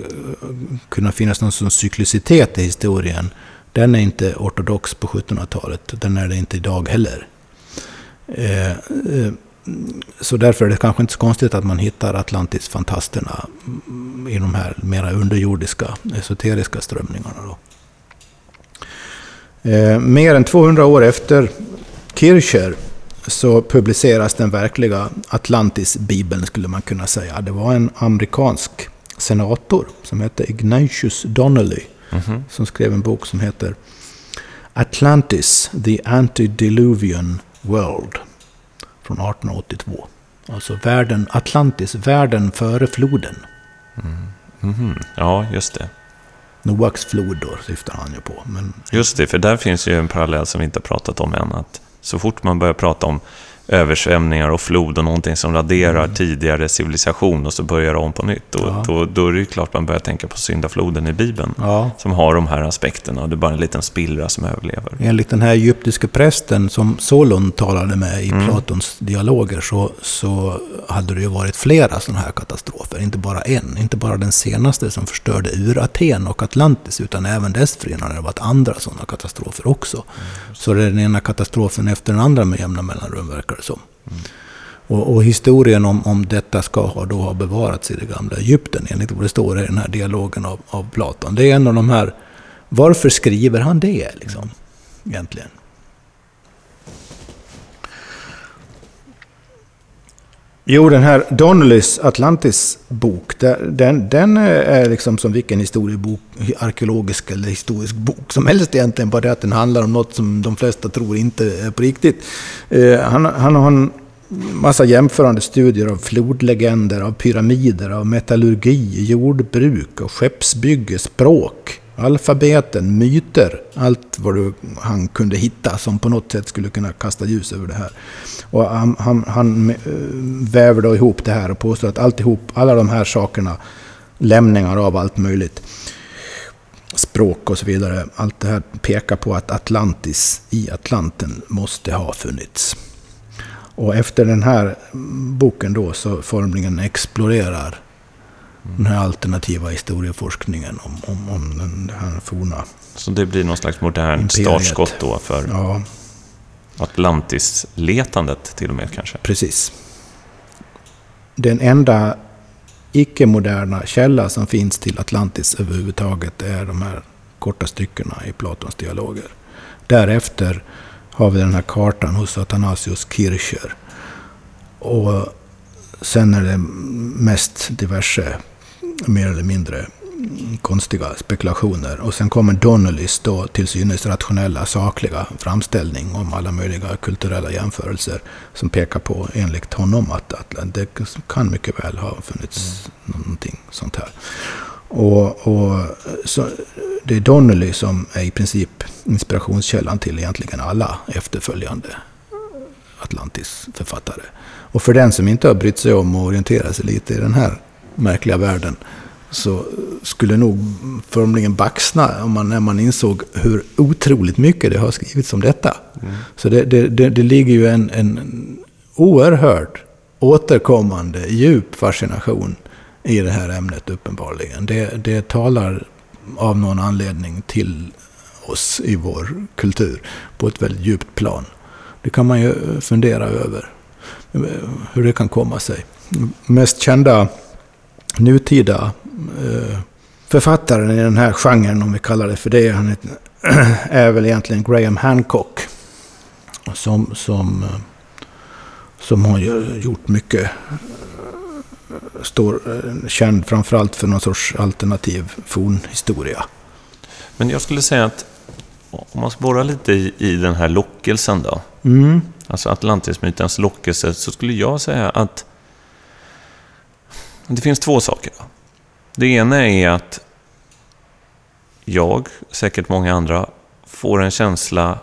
kunna finnas någon sån cyklicitet i historien, den är inte ortodox på 1700-talet. Den är det inte idag heller. Eh, eh, så därför är det kanske inte så konstigt att man hittar Atlantis-fantasterna mm, i de här mera underjordiska, esoteriska strömningarna. Då. Eh, mer än 200 år efter Kircher så publiceras den verkliga Atlantis-bibeln skulle man kunna säga. Det var en amerikansk senator som hette Ignatius Donnelly mm -hmm. som skrev en bok som heter Atlantis, the Antediluvian World från 1882. Alltså världen, Atlantis, världen före floden. Mm. Mm -hmm. Ja, just det. Noaks flod då syftar han ju på. Men... Just det, för där finns ju en parallell som vi inte har pratat om än. Att så fort man börjar prata om översvämningar och flod och någonting som raderar mm. tidigare civilisation och så börjar om på nytt. Då, ja. då, då är det ju klart man börjar tänka på syndafloden i Bibeln. Ja. Som har de här aspekterna och det är bara en liten spillra som överlever. Enligt den här egyptiske prästen som Solon talade med i mm. Platons dialoger så, så hade det ju varit flera sådana här katastrofer. Inte bara en, inte bara den senaste som förstörde ur-Aten och Atlantis utan även dessförinnan har det varit andra sådana katastrofer också. Mm. Så det är den ena katastrofen efter den andra med jämna mellanrum verkar det som. Mm. Och, och, historien om, om detta ska ha, då ha bevarats i det gamla Egypten, enligt vad det står i den här dialogen av, av Platon. Det är en av de här... Varför skriver han det, liksom, egentligen? Jo, den här Donnellys Atlantis-bok, den, den eh, är liksom som vilken historiebok, arkeologisk eller historisk bok som helst egentligen. Bara det att den handlar om något som de flesta tror inte är på riktigt. Eh, han, han har en massa jämförande studier av flodlegender, av pyramider, av metallurgi, jordbruk och skeppsbygge, språk alfabeten, myter, allt vad du, han kunde hitta som på något sätt skulle kunna kasta ljus över det här. Och han, han, han eh, väver då ihop det här och påstår att alltihop, alla de här sakerna, lämningar av allt möjligt, språk och så vidare, allt det här pekar på att Atlantis i Atlanten måste ha funnits. Och efter den här boken då så formligen explorerar den här alternativa historieforskningen om, om, om den här forna Så det blir någon slags modern startskott då för ja. Atlantis-letandet till och med kanske? Precis. Den enda icke-moderna källa som finns till Atlantis överhuvudtaget är de här korta styckena i Platons dialoger. Därefter har vi den här kartan hos Athanasius Kircher. Och sen är det mest diverse mer eller mindre konstiga spekulationer. Och sen kommer Donnellys då till synes rationella, sakliga framställning om alla möjliga kulturella jämförelser som pekar på, enligt honom, att, att det kan mycket väl ha funnits mm. någonting sånt här. Och, och så, det är Donnelly som är i princip inspirationskällan till egentligen alla efterföljande Atlantis-författare. Och för den som inte har brytt sig om att orientera sig lite i den här märkliga världen så skulle nog formligen baxna om man, när man insåg hur otroligt mycket det har skrivits om detta. Mm. Så det, det, det, det, ligger ju en, en oerhörd återkommande djup fascination i det här ämnet uppenbarligen. Det, det talar av någon anledning till oss i vår kultur på ett väldigt djupt plan. Det kan man ju fundera över, hur det kan komma sig. Mest kända nutida eh, författaren i den här genren, om vi kallar det för det, han är, är väl egentligen Graham Hancock. Som, som, eh, som har gjort mycket, eh, står känd framförallt för någon sorts alternativ fornhistoria. Men jag skulle säga att om man spårar lite i, i den här lockelsen då, mm. alltså Atlantismytens lockelse, så skulle jag säga att det finns två saker. Det ena är att jag, säkert många andra, får en känsla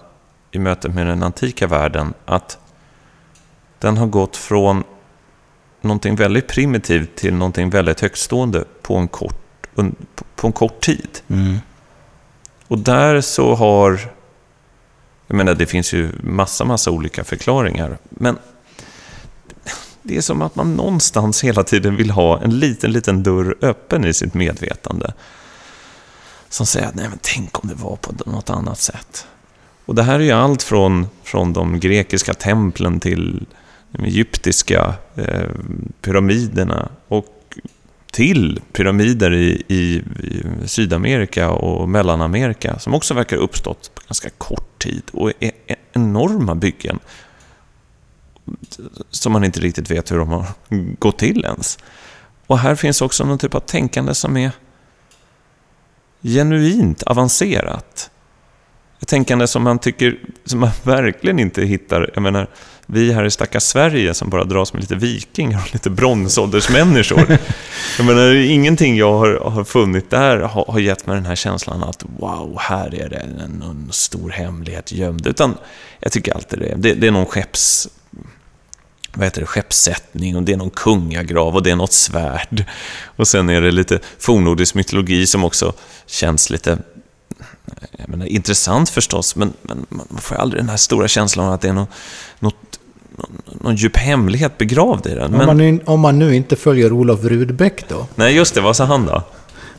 i mötet med den antika världen att den har gått från någonting väldigt primitivt till någonting väldigt högtstående på en kort, på en kort tid. Mm. Och där så har... Jag menar, det finns ju massa, massa olika förklaringar. Men det är som att man någonstans hela tiden vill ha en liten, liten dörr öppen i sitt medvetande. Som säger att nej men tänk om det var på något annat sätt. Och det här är ju allt från, från de grekiska templen till de egyptiska eh, pyramiderna och till pyramider i, i, i, Sydamerika och Mellanamerika som också verkar ha uppstått på ganska kort tid och är e-, enorma byggen som man inte riktigt vet hur de har gått till ens. Och här finns också någon typ av tänkande som är genuint avancerat. Ett tänkande som man tycker, som man verkligen inte hittar, jag menar, vi här i stackars Sverige som bara dras med lite vikingar och lite bronsåldersmänniskor. jag menar, ingenting jag har, har funnit där har, har, gett mig den här känslan att wow, här är det en, en stor hemlighet gömd. Utan jag tycker alltid det, det, det är någon skepps vad heter det, skeppssättning och det är någon kungagrav och det är något svärd. Och sen är det lite fornnordisk mytologi som också känns lite menar, intressant förstås, men, men, man får aldrig den här stora känslan av att det är något, något någon djup hemlighet begravd i den. Men... Om, man, om man nu inte följer Olof Rudbeck då? Nej, just det. Vad sa han då?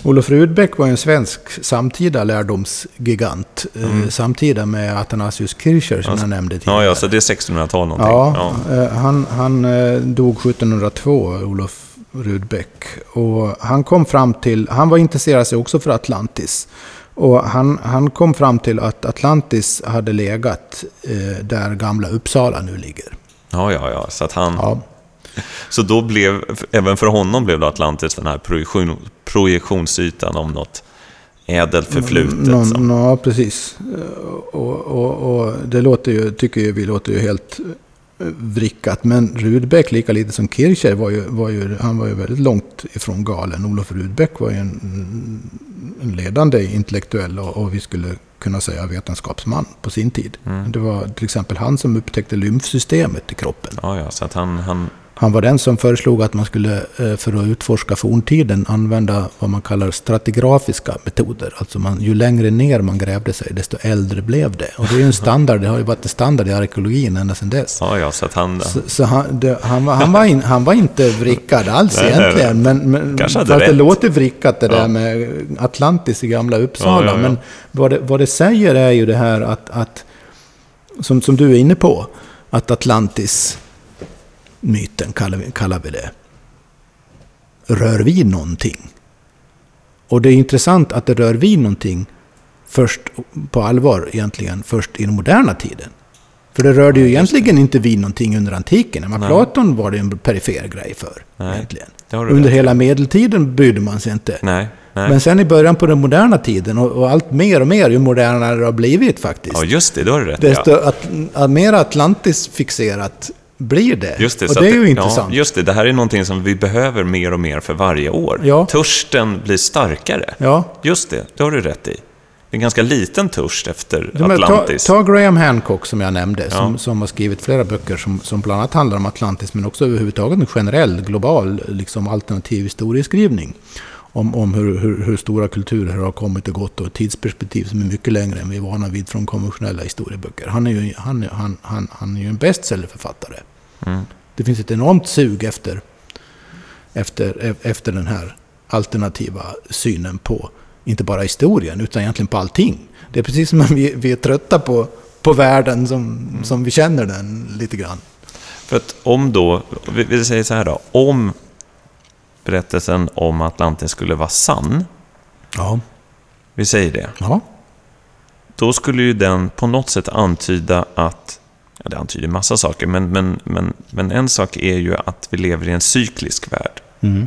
Olof Rudbeck var en svensk samtida lärdomsgigant. Eh, mm. Samtida med Athanasius Kircher som alltså, jag nämnde tidigare. Ja, ja, så det är 1600-tal någonting. Ja, ja. Eh, han, han eh, dog 1702, Olof Rudbeck. Och han kom fram till, han var intresserad sig också för Atlantis. Och han, han kom fram till att Atlantis hade legat eh, där gamla Uppsala nu ligger. Ja, ja, ja. Så att han... Ja. Så då blev, även för honom blev då Atlantis den här projektion, projektionsytan om något ädelt förflutet. Nå, som... Ja, precis. Och, och, och, det låter ju, tycker ju, vi låter ju helt vrickat. Men Rudbeck, lika lite som Kircher, var ju, var ju, han var ju väldigt långt ifrån galen. Olof Rudbeck var ju en, en ledande intellektuell och, och, vi skulle kunna säga vetenskapsman på sin tid. Mm. Det var till exempel han som upptäckte lymfsystemet i kroppen. Ja, ja, så att han, han han var den som föreslog att man skulle, eh, för att utforska forntiden, använda vad man kallar stratigrafiska metoder. Alltså man, ju längre ner man grävde sig, desto äldre blev det. Och det är ju en standard, det har ju varit en standard i arkeologin ända sedan dess. Ja, ja, så han... Så, så han, det, han, var, han, var in, han var inte vrickad alls nej, egentligen. Men, men, Kanske fast rätt. det låter vrickat det ja. där med Atlantis i gamla Uppsala. Ja, ja, men vad det, vad det säger är ju det här att, att som, som du är inne på, att Atlantis myten, kallar vi, kallar vi det. Rör vi någonting? Och det är intressant att det rör vi någonting först på allvar egentligen, först i den moderna tiden. För det rörde ju egentligen inte vi någonting under antiken. Men Platon var det en perifer grej för. Nej, egentligen. Under hela medeltiden brydde man sig inte. Nej, nej. Men sen i början på den moderna tiden, och, och, allt mer och mer, ju modernare det har blivit faktiskt. Ja, just det, då har du rätt. Desto ja. att, att mer Atlantis fixerat blir det. Just det, och det är ju intressant. Ja, just det, det här är någonting som vi behöver mer och mer för varje år. Ja. Törsten blir starkare. Ja. Just det, det har du rätt i. Det är en ganska liten törst efter Atlantis. Ta, ta, Graham Hancock som jag nämnde, ja. som, som har skrivit flera böcker som, som bland annat handlar om Atlantis, men också överhuvudtaget en generell, global, liksom alternativ historieskrivning. Om, om hur, hur, hur, stora kulturer har kommit och gått och ett tidsperspektiv som är mycket längre än vi är vana vid från konventionella historieböcker. Han är ju, han, han, han, han är ju en bestsellerförfattare. Mm. Det finns ett enormt sug efter, efter, efter den här alternativa synen på, inte bara historien, utan egentligen på allting. Det är precis som att vi, vi är trötta på, på världen som, mm. som vi känner den lite grann. För att om då, vi, vi säger så här då, om berättelsen om Atlantis skulle vara sann, ja. vi säger det, ja. då skulle ju den på något sätt antyda att ja, det antyder massa saker, men, men, men, men en sak är ju att vi lever i en cyklisk värld. Mm.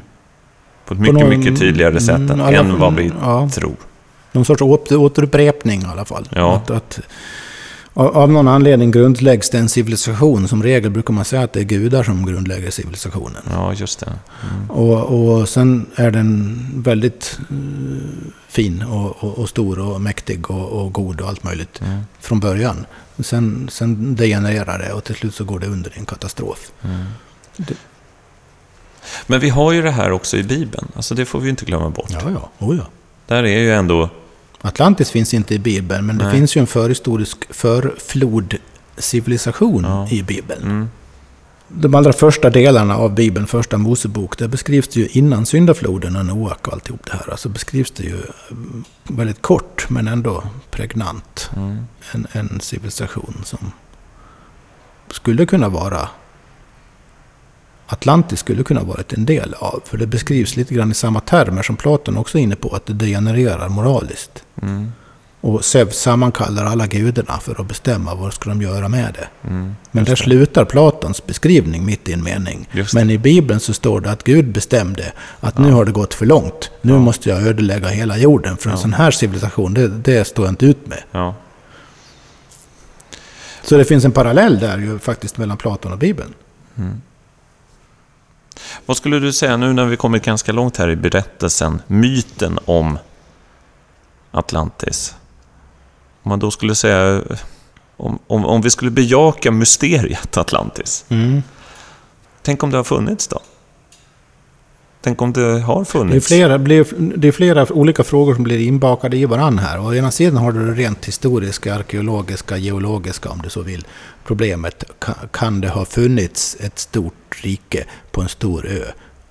På ett mycket, någon, mycket tydligare sätt mm, alla, än vad vi ja. tror. Någon sorts återupprepning i alla fall. Ja. Att, att, av någon anledning grundläggs det en civilisation. Som regel brukar man säga att det är gudar som grundlägger civilisationen. Ja, just det. Mm. Och, och sen är den väldigt uh, fin och, och, och, stor och mäktig och, och god och allt möjligt mm. från början. Sen, sen degenererar det och till slut så går det under i en katastrof. Mm. Det... Men vi har ju det här också i Bibeln. Alltså det får vi inte glömma bort. Ja, ja. Oh, ja. Där är ju ändå... Atlantis finns inte i Bibeln, men Nej. det finns ju en förhistorisk förflodcivilisation ja. i Bibeln. Mm de allra första delarna av Bibeln, första Mosebok, där beskrivs det ju innan syndafloden och Noak och alltihop det här. Alltså beskrivs det ju väldigt kort men ändå pregnant. Mm. En, en civilisation som skulle kunna vara Atlantis skulle kunna varit en del av. För det beskrivs lite grann i samma termer som Platon också är inne på, att det degenererar moraliskt. Mm. Och Zeus sammankallar alla gudarna för att bestämma vad ska de göra med det. Mm, Men där det. slutar Platons beskrivning mitt i en mening. Men i Bibeln så står det att Gud bestämde att ja. nu har det gått för långt. Nu ja. måste jag ödelägga hela jorden. För en sån här civilisation, det, det står jag inte ut med. Ja. Så det finns en parallell där ju faktiskt mellan Platon och Bibeln. Mm. Vad skulle du säga nu när vi kommit ganska långt här i berättelsen, myten om Atlantis? Om man då skulle säga, om, om, om vi skulle bejaka mysteriet Atlantis. Mm. Tänk om det har funnits då? Tänk om det har funnits? Det är, flera, det är flera olika frågor som blir inbakade i varandra här. Å ena sidan har du det rent historiska, arkeologiska, geologiska om du så vill. Problemet, kan det ha funnits ett stort rike på en stor ö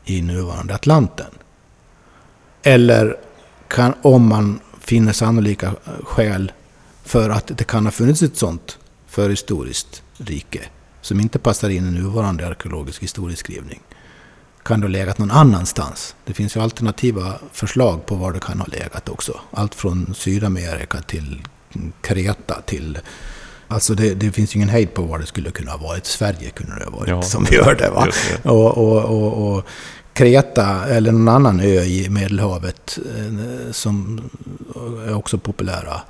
i nuvarande Atlanten? Eller kan, om man finner sannolika skäl för att det kan ha funnits ett sådant förhistoriskt rike som inte passar in i nuvarande arkeologisk historieskrivning kan det ha legat någon annanstans. Det finns ju alternativa förslag på var det kan ha legat också. Allt från Sydamerika till Kreta till Alltså det, det finns ju ingen hejd på vad det skulle kunna ha varit. Sverige kunde det ha varit, Ja, som vi hörde. Va? Det. Och, och, och, och Kreta eller någon annan ö i Medelhavet eh, som är också populära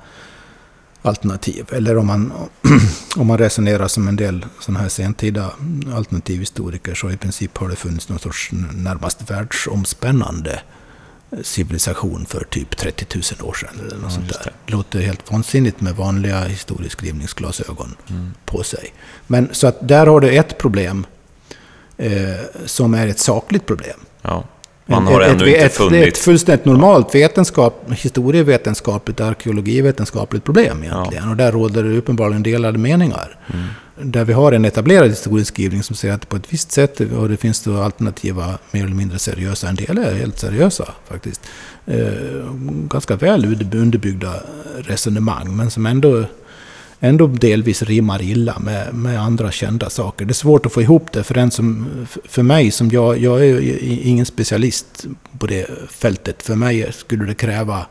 alternativ. Eller om man, om man resonerar som en del sådana här sentida alternativhistoriker så i princip har det funnits någon sorts närmast världsomspännande civilisation för typ 30 000 år sedan. Eller något Ja, sånt där. Det låter helt vansinnigt med vanliga historieskrivningsglasögon Mm. på sig. Men så att där har du ett problem eh, som är ett sakligt problem. Ja. Man Ett- har ett, ännu ett, inte ett, funnit... Är ett fullständigt normalt vetenskap, historievetenskapligt, arkeologivetenskapligt problem egentligen. Och där råder det uppenbarligen delade meningar. Mm. Där vi har en etablerad historieskrivning som säger att på ett visst sätt, och det finns då alternativa, mer eller mindre seriösa, en del är helt seriösa faktiskt. Eh, ganska väl underbyggda resonemang, men som ändå, ändå delvis rimmar illa med, med andra kända saker. Det är svårt att få ihop det för en som, för mig som jag, jag är ingen specialist på det fältet. För mig skulle det kräva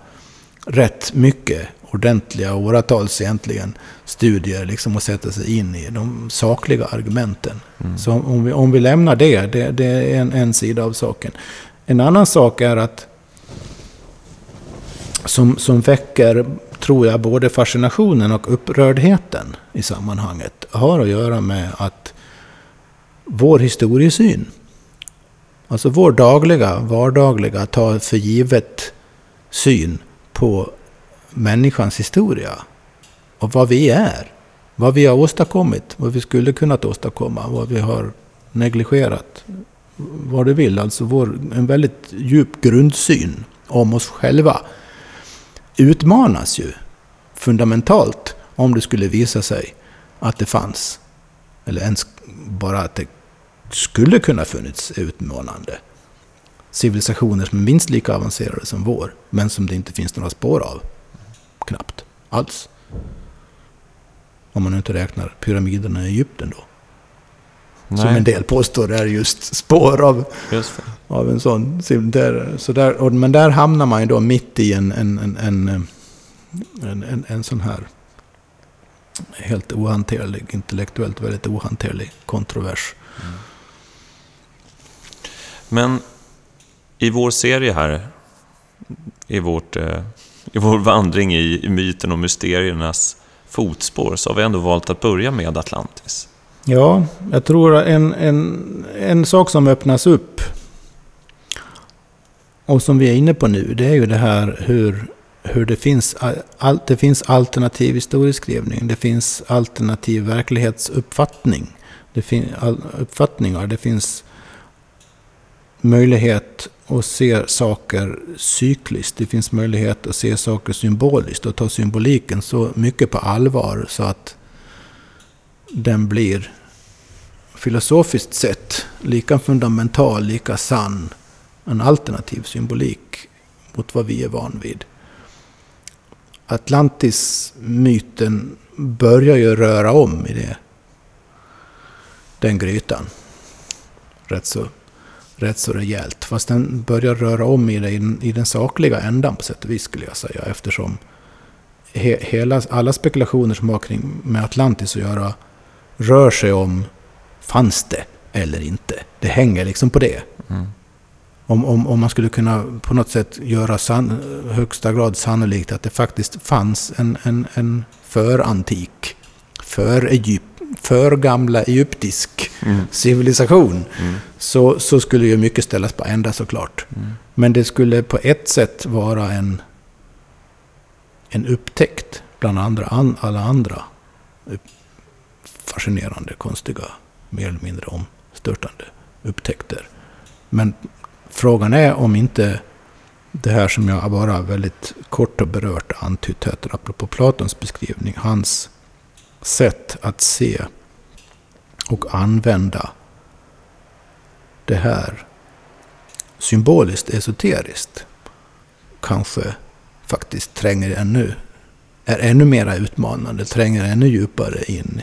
rätt mycket ordentliga, åratals egentligen, studier liksom att sätta sig in i de sakliga argumenten. Mm. Så om vi, om vi lämnar det, det, det är en, en sida av saken. En annan sak är att som, som väcker, tror jag, både fascinationen och upprördheten i sammanhanget har att göra med att vår historiesyn, alltså vår dagliga, vardagliga, ta för givet syn på människans historia och vad vi är, vad vi har åstadkommit, vad vi skulle kunnat åstadkomma, vad vi har negligerat, vad du vill. Alltså vår, en väldigt djup grundsyn om oss själva utmanas ju fundamentalt om det skulle visa sig att det fanns, eller ens bara att det skulle kunna funnits utmanande civilisationer som är minst lika avancerade som vår, men som det inte finns några spår av. Knappt alls. Om man inte räknar pyramiderna i Egypten då. Som en del påstår är just spår av, Just av en sån. Där, så där, och, men där hamnar man ju då mitt i en, en, en, en, en, en, en sån här helt ohanterlig, intellektuellt väldigt ohanterlig kontrovers. Men i vår serie här, i, vårt, eh, i vår vandring i, i myten och mysteriernas fotspår, så har vi ändå valt att börja med Atlantis. Ja, jag tror en, en, en sak som öppnas upp och som vi är inne på nu, det är ju det här hur, hur det, finns, all, det finns alternativ historieskrivning, det finns alternativ verklighetsuppfattning, det finns uppfattningar, det finns möjlighet att se saker cykliskt, det finns möjlighet att se saker symboliskt och ta symboliken så mycket på allvar så att den blir filosofiskt sett lika fundamental, lika sann, en alternativ symbolik mot vad vi är van vid. Atlantis-myten börjar ju röra om i det, den grytan. Rätt så, rätt så rejält. Fast den börjar röra om i det i den, i den sakliga ändan på sätt och vis skulle jag säga. Eftersom he, hela, alla spekulationer som har kring med Atlantis att göra rör sig om fanns det eller inte. Det hänger liksom på det. Mm. Om, om, om man skulle kunna på något sätt göra san, högsta grad sannolikt att det faktiskt fanns en, en, en förantik, för, Egypt, för gamla egyptisk Mm. civilisation, Mm. så, så skulle ju mycket ställas på ända såklart. Mm. Men det skulle på ett sätt vara en, en upptäckt bland andra, an, alla andra fascinerande, konstiga, mer eller mindre omstörtande upptäckter. Men frågan är om inte det här som jag bara väldigt kort och berört antytt här, apropå Platons beskrivning, hans sätt att se och använda det här symboliskt, esoteriskt, kanske faktiskt tränger ännu, är ännu mera utmanande, tränger ännu djupare in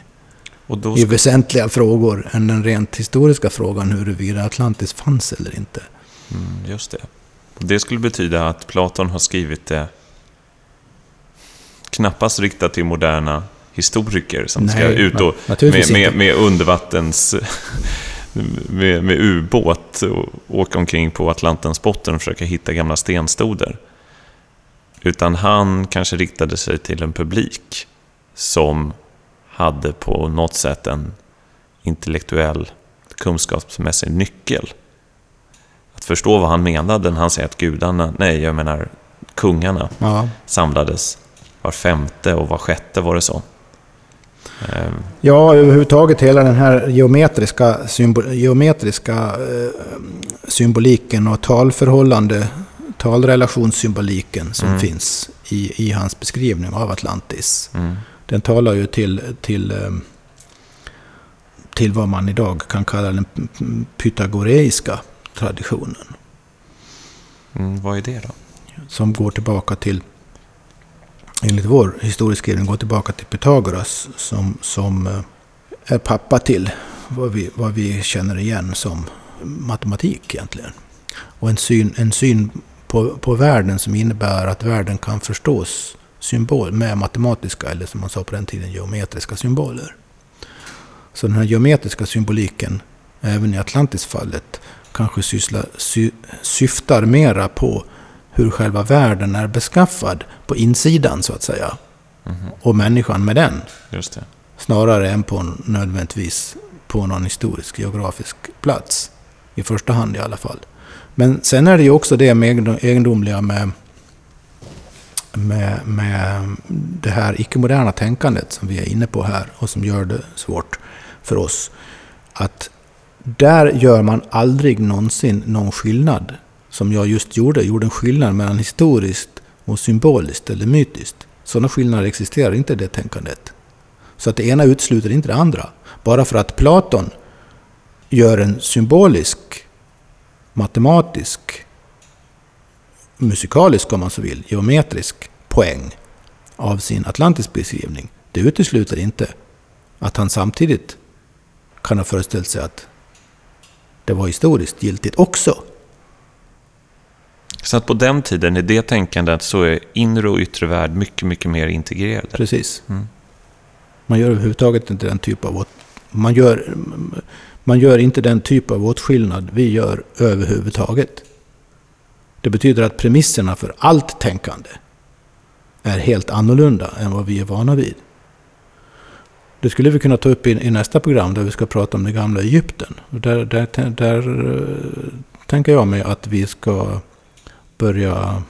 då i ska, väsentliga frågor än den rent historiska frågan huruvida Atlantis fanns eller inte. mm, just det. Det skulle betyda att Platon har skrivit det knappast riktat till moderna historiker som Nej, ska ut och med, med, med undervattens... Med, med ubåt och åka omkring på Atlantens botten och försöka hitta gamla stenstoder. Utan han kanske riktade sig till en publik som hade på något sätt en intellektuell, kunskapsmässig nyckel. Att förstå vad han menade när han säger att gudarna, nej jag menar kungarna, Ja. samlades var femte och var sjätte var det så. Ehm, Ja, överhuvudtaget hela den här geometriska, symbol, geometriska eh, symboliken och talförhållande, talrelationssymboliken som Mm. finns i, i hans beskrivning av Atlantis. Mm. Den talar ju till, till, eh, till vad man idag kan kalla den pythagoreiska traditionen. Mm, vad är det då? Som går tillbaka till, enligt vår historieskrivning, går tillbaka till Pythagoras som, som eh, är pappa till vad vi, vad vi känner igen som matematik egentligen. Och en syn, en syn på, på världen som innebär att världen kan förstås symbol med matematiska, eller som man sa på den tiden, geometriska symboler. Så den här geometriska symboliken, även i Atlantisfallet, kanske sysslar, sy, syftar mera på hur själva världen är beskaffad på insidan, så att säga. Mhm, Och människan med den. Snarare än på nödvändigtvis på någon historisk geografisk plats. I första hand i alla fall. Men sen är det ju också det med egendom- egendomliga med, med, med det här icke-moderna tänkandet som vi är inne på här och som gör det svårt för oss. Att där gör man aldrig någonsin någon skillnad, som jag just gjorde, gjorde en skillnad mellan historiskt och symboliskt eller mytiskt. Sådana skillnader existerar inte i det tänkandet. Så att det ena utesluter inte det andra. Bara för att Platon gör en symbolisk, matematisk, musikalisk om man så vill, geometrisk poäng av sin Atlantis-beskrivning. Det utesluter inte att han samtidigt kan ha föreställt sig att det var historiskt giltigt också. Så att på den tiden, i det tänkandet, så är inre och yttre värld mycket, mycket mer integrerade. Precis. Mm. Man gör överhuvudtaget inte den typ av man gör, man gör inte den typ av åtskillnad vi gör överhuvudtaget. Det betyder att premisserna för allt tänkande är helt annorlunda än vad vi är vana vid. Det skulle vi kunna ta upp i, i nästa program där vi ska prata om det gamla Egypten. Där, där, där eh, tänker jag mig att vi ska börja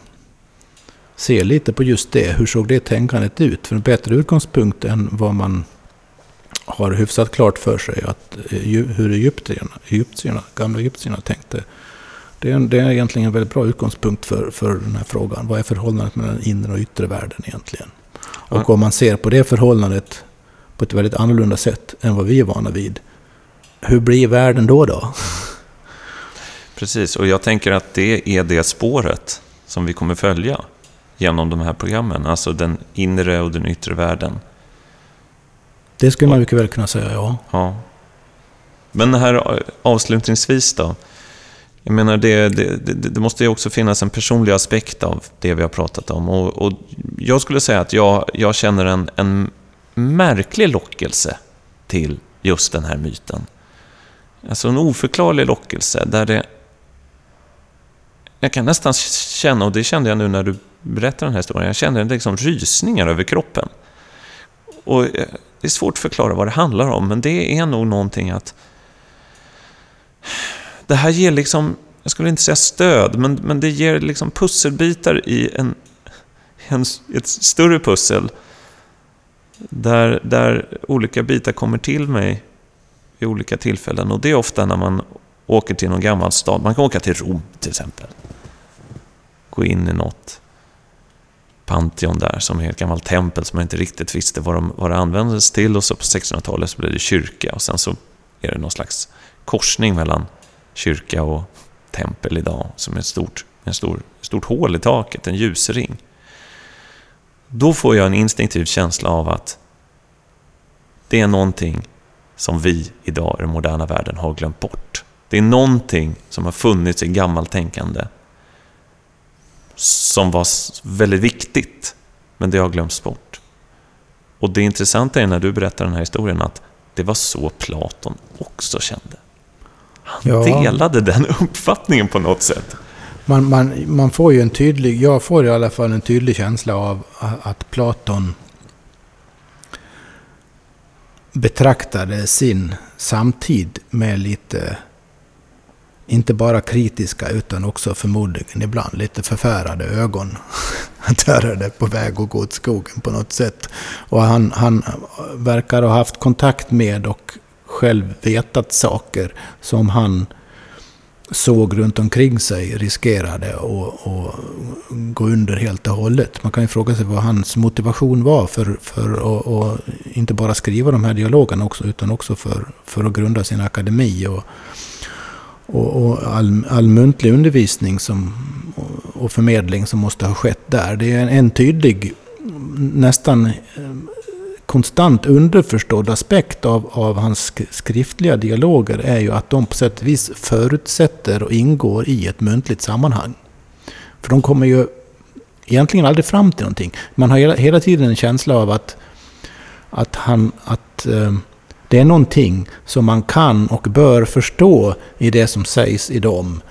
se lite på just det. Hur såg det tänkandet ut? För en bättre utgångspunkt än vad man har hyfsat klart för sig att eh, hur egyptierna, egyptierna, gamla egyptierna tänkte. Det är, det är egentligen en väldigt bra utgångspunkt för, för den här frågan. Vad är förhållandet mellan inre och yttre världen egentligen? Och om man ser på det förhållandet på ett väldigt annorlunda sätt än vad vi är vana vid. Hur blir världen då då? Precis, och jag tänker att det är det spåret som vi kommer följa genom de här programmen. Alltså den inre och den yttre världen. Det skulle man mycket väl kunna säga, ja. Ja. Men här avslutningsvis då. Jag menar, det, det, det, det måste ju också finnas en personlig aspekt av det vi har pratat om. Och, och jag skulle säga att jag, jag känner en, en märklig lockelse till just den här myten. Alltså en oförklarlig lockelse där det... Jag kan nästan känna, och det kände jag nu när du berättade den här historien, jag kände liksom rysningar över kroppen. Och eh, det är svårt att förklara vad det handlar om, men det är nog någonting att... Det här ger liksom, jag skulle inte säga stöd, men, men det ger liksom pusselbitar i en, en, ett större pussel. Där, där olika bitar kommer till mig vid olika tillfällen. Och det är ofta när man åker till någon gammal stad. Man kan åka till Rom till exempel. Gå in i något Pantheon där som är ett gammalt tempel som man inte riktigt visste vad, de, vad det användes till. Och så på 1600-talet så blev det kyrka och sen så är det någon slags korsning mellan kyrka och tempel idag som är ett stort, en stor, stort hål i taket, en ljusring. Då får jag en instinktiv känsla av att det är någonting som vi idag i den moderna världen har glömt bort. Det är någonting som har funnits i gammalt tänkande som var väldigt viktigt, men det har glömts bort. Och det intressanta är när du berättar den här historien att det var så Platon också kände. Han ja. delade den uppfattningen på något sätt. Man, man, man får ju en tydlig, jag får i alla fall en tydlig känsla av att Platon betraktade sin samtid med lite, inte bara kritiska utan också förmodligen ibland lite förfärade ögon. Att är det på väg att gå åt skogen på något sätt. Och han, han verkar ha haft kontakt med och själv vetat saker som han såg runt omkring sig riskerade att gå under helt och hållet. Man kan ju fråga sig vad hans motivation var för, för att inte bara skriva de här dialogerna också, utan också för, för att grunda sin akademi och, och, och all, all muntlig undervisning som, och förmedling som måste ha skett där. Det är en tydlig, nästan konstant underförstådd aspekt av, av hans skriftliga dialoger är ju att de på sätt och vis förutsätter och ingår i ett muntligt sammanhang. För de kommer ju egentligen aldrig fram till någonting. Man har hela, hela tiden en känsla av att, att, han, att eh, det är någonting som man kan och bör förstå i det som sägs i dem.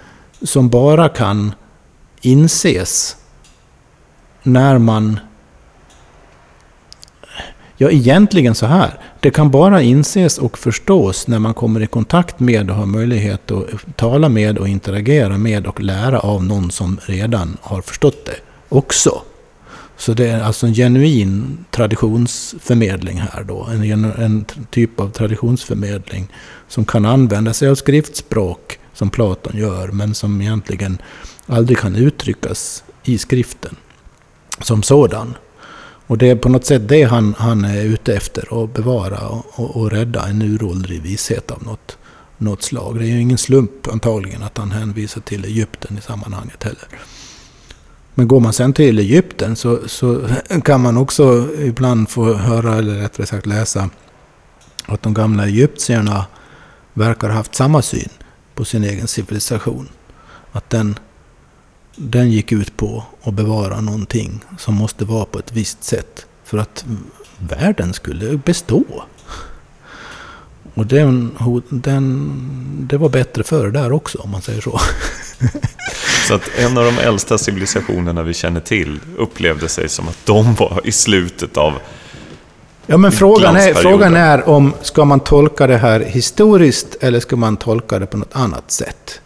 Som bara kan inses när man Ja, egentligen så här. Det kan bara inses och förstås när man kommer i kontakt med och har möjlighet att tala med och interagera med och lära av någon som redan har förstått det också. Så det är alltså en genuin traditionsförmedling här då. En, en typ av traditionsförmedling som kan använda sig av skriftspråk som Platon gör, men som egentligen aldrig kan uttryckas i skriften som sådan. Och det är på något sätt det han, han är ute efter, att bevara och, och, och rädda en uråldrig vishet av något, något slag. Det är ju ingen slump antagligen att han hänvisar till Egypten i sammanhanget heller. Men går man sen till Egypten så, så kan man också ibland få höra, eller rättare sagt läsa, att de gamla egyptierna verkar ha haft samma syn på sin egen civilisation. Att den den gick ut på att bevara någonting som måste vara på ett visst sätt för att världen skulle bestå. Och den, den, det var bättre förr där också, om man säger så. Så att en av de äldsta civilisationerna vi känner till upplevde sig som att de var i slutet av Ja, men frågan är, frågan är om ska man tolka det här historiskt eller ska man tolka det på något annat sätt?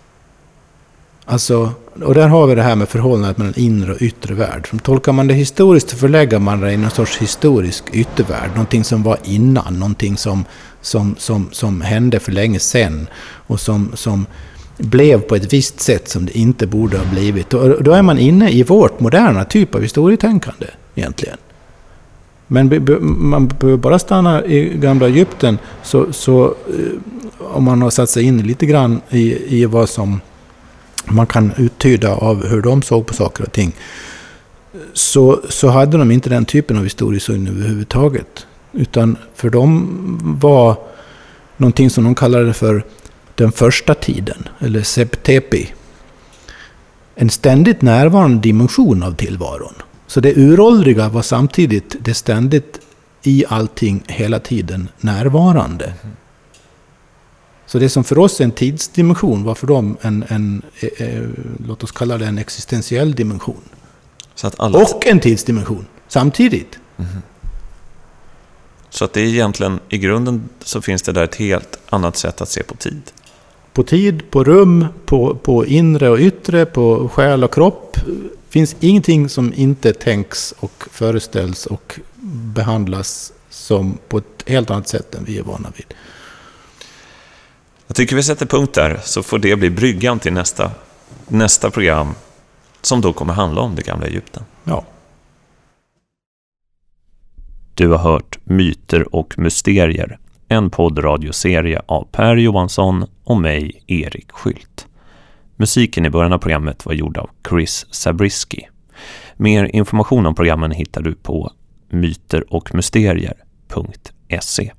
Alltså, och där har vi det här med förhållandet mellan inre och yttre värld. Tolkar man det historiskt så förlägger man det i någon sorts historisk yttervärld. Någonting som var innan, någonting som, som, som, som hände för länge sedan. Och som, som blev på ett visst sätt som det inte borde ha blivit. Och då är man inne i vårt moderna typ av historietänkande egentligen. Men man behöver bara stanna i gamla Egypten så, så eh, om man har satt sig in lite grann i, i vad som man kan uttyda av hur de såg på saker och ting, så, så hade de inte den typen av historiesyn överhuvudtaget. Utan för dem var någonting som de kallade för den första tiden, eller septepi, en ständigt närvarande dimension av tillvaron. Så det uråldriga var samtidigt det ständigt i allting hela tiden närvarande. Så det som för oss är en tidsdimension var för dem en, en eh, eh låt oss kalla det en existentiell dimension. Och en tidsdimension samtidigt. Mm. Så att det är egentligen, i grunden så finns det där ett helt annat sätt att se på tid. På tid, på rum, på, på inre och yttre, på själ och kropp. Det finns ingenting som inte tänks och föreställs och behandlas som på ett helt annat sätt än vi är vana vid. Jag tycker vi sätter punkt där, så får det bli bryggan till nästa, nästa program, som då kommer handla om det gamla Egypten. Ja. Du har hört Myter och mysterier, en poddradioserie av Per Johansson och mig, Erik Skylt. Musiken i början av programmet var gjord av Chris Zabriskie. Mer information om programmen hittar du på myterochmysterier.se.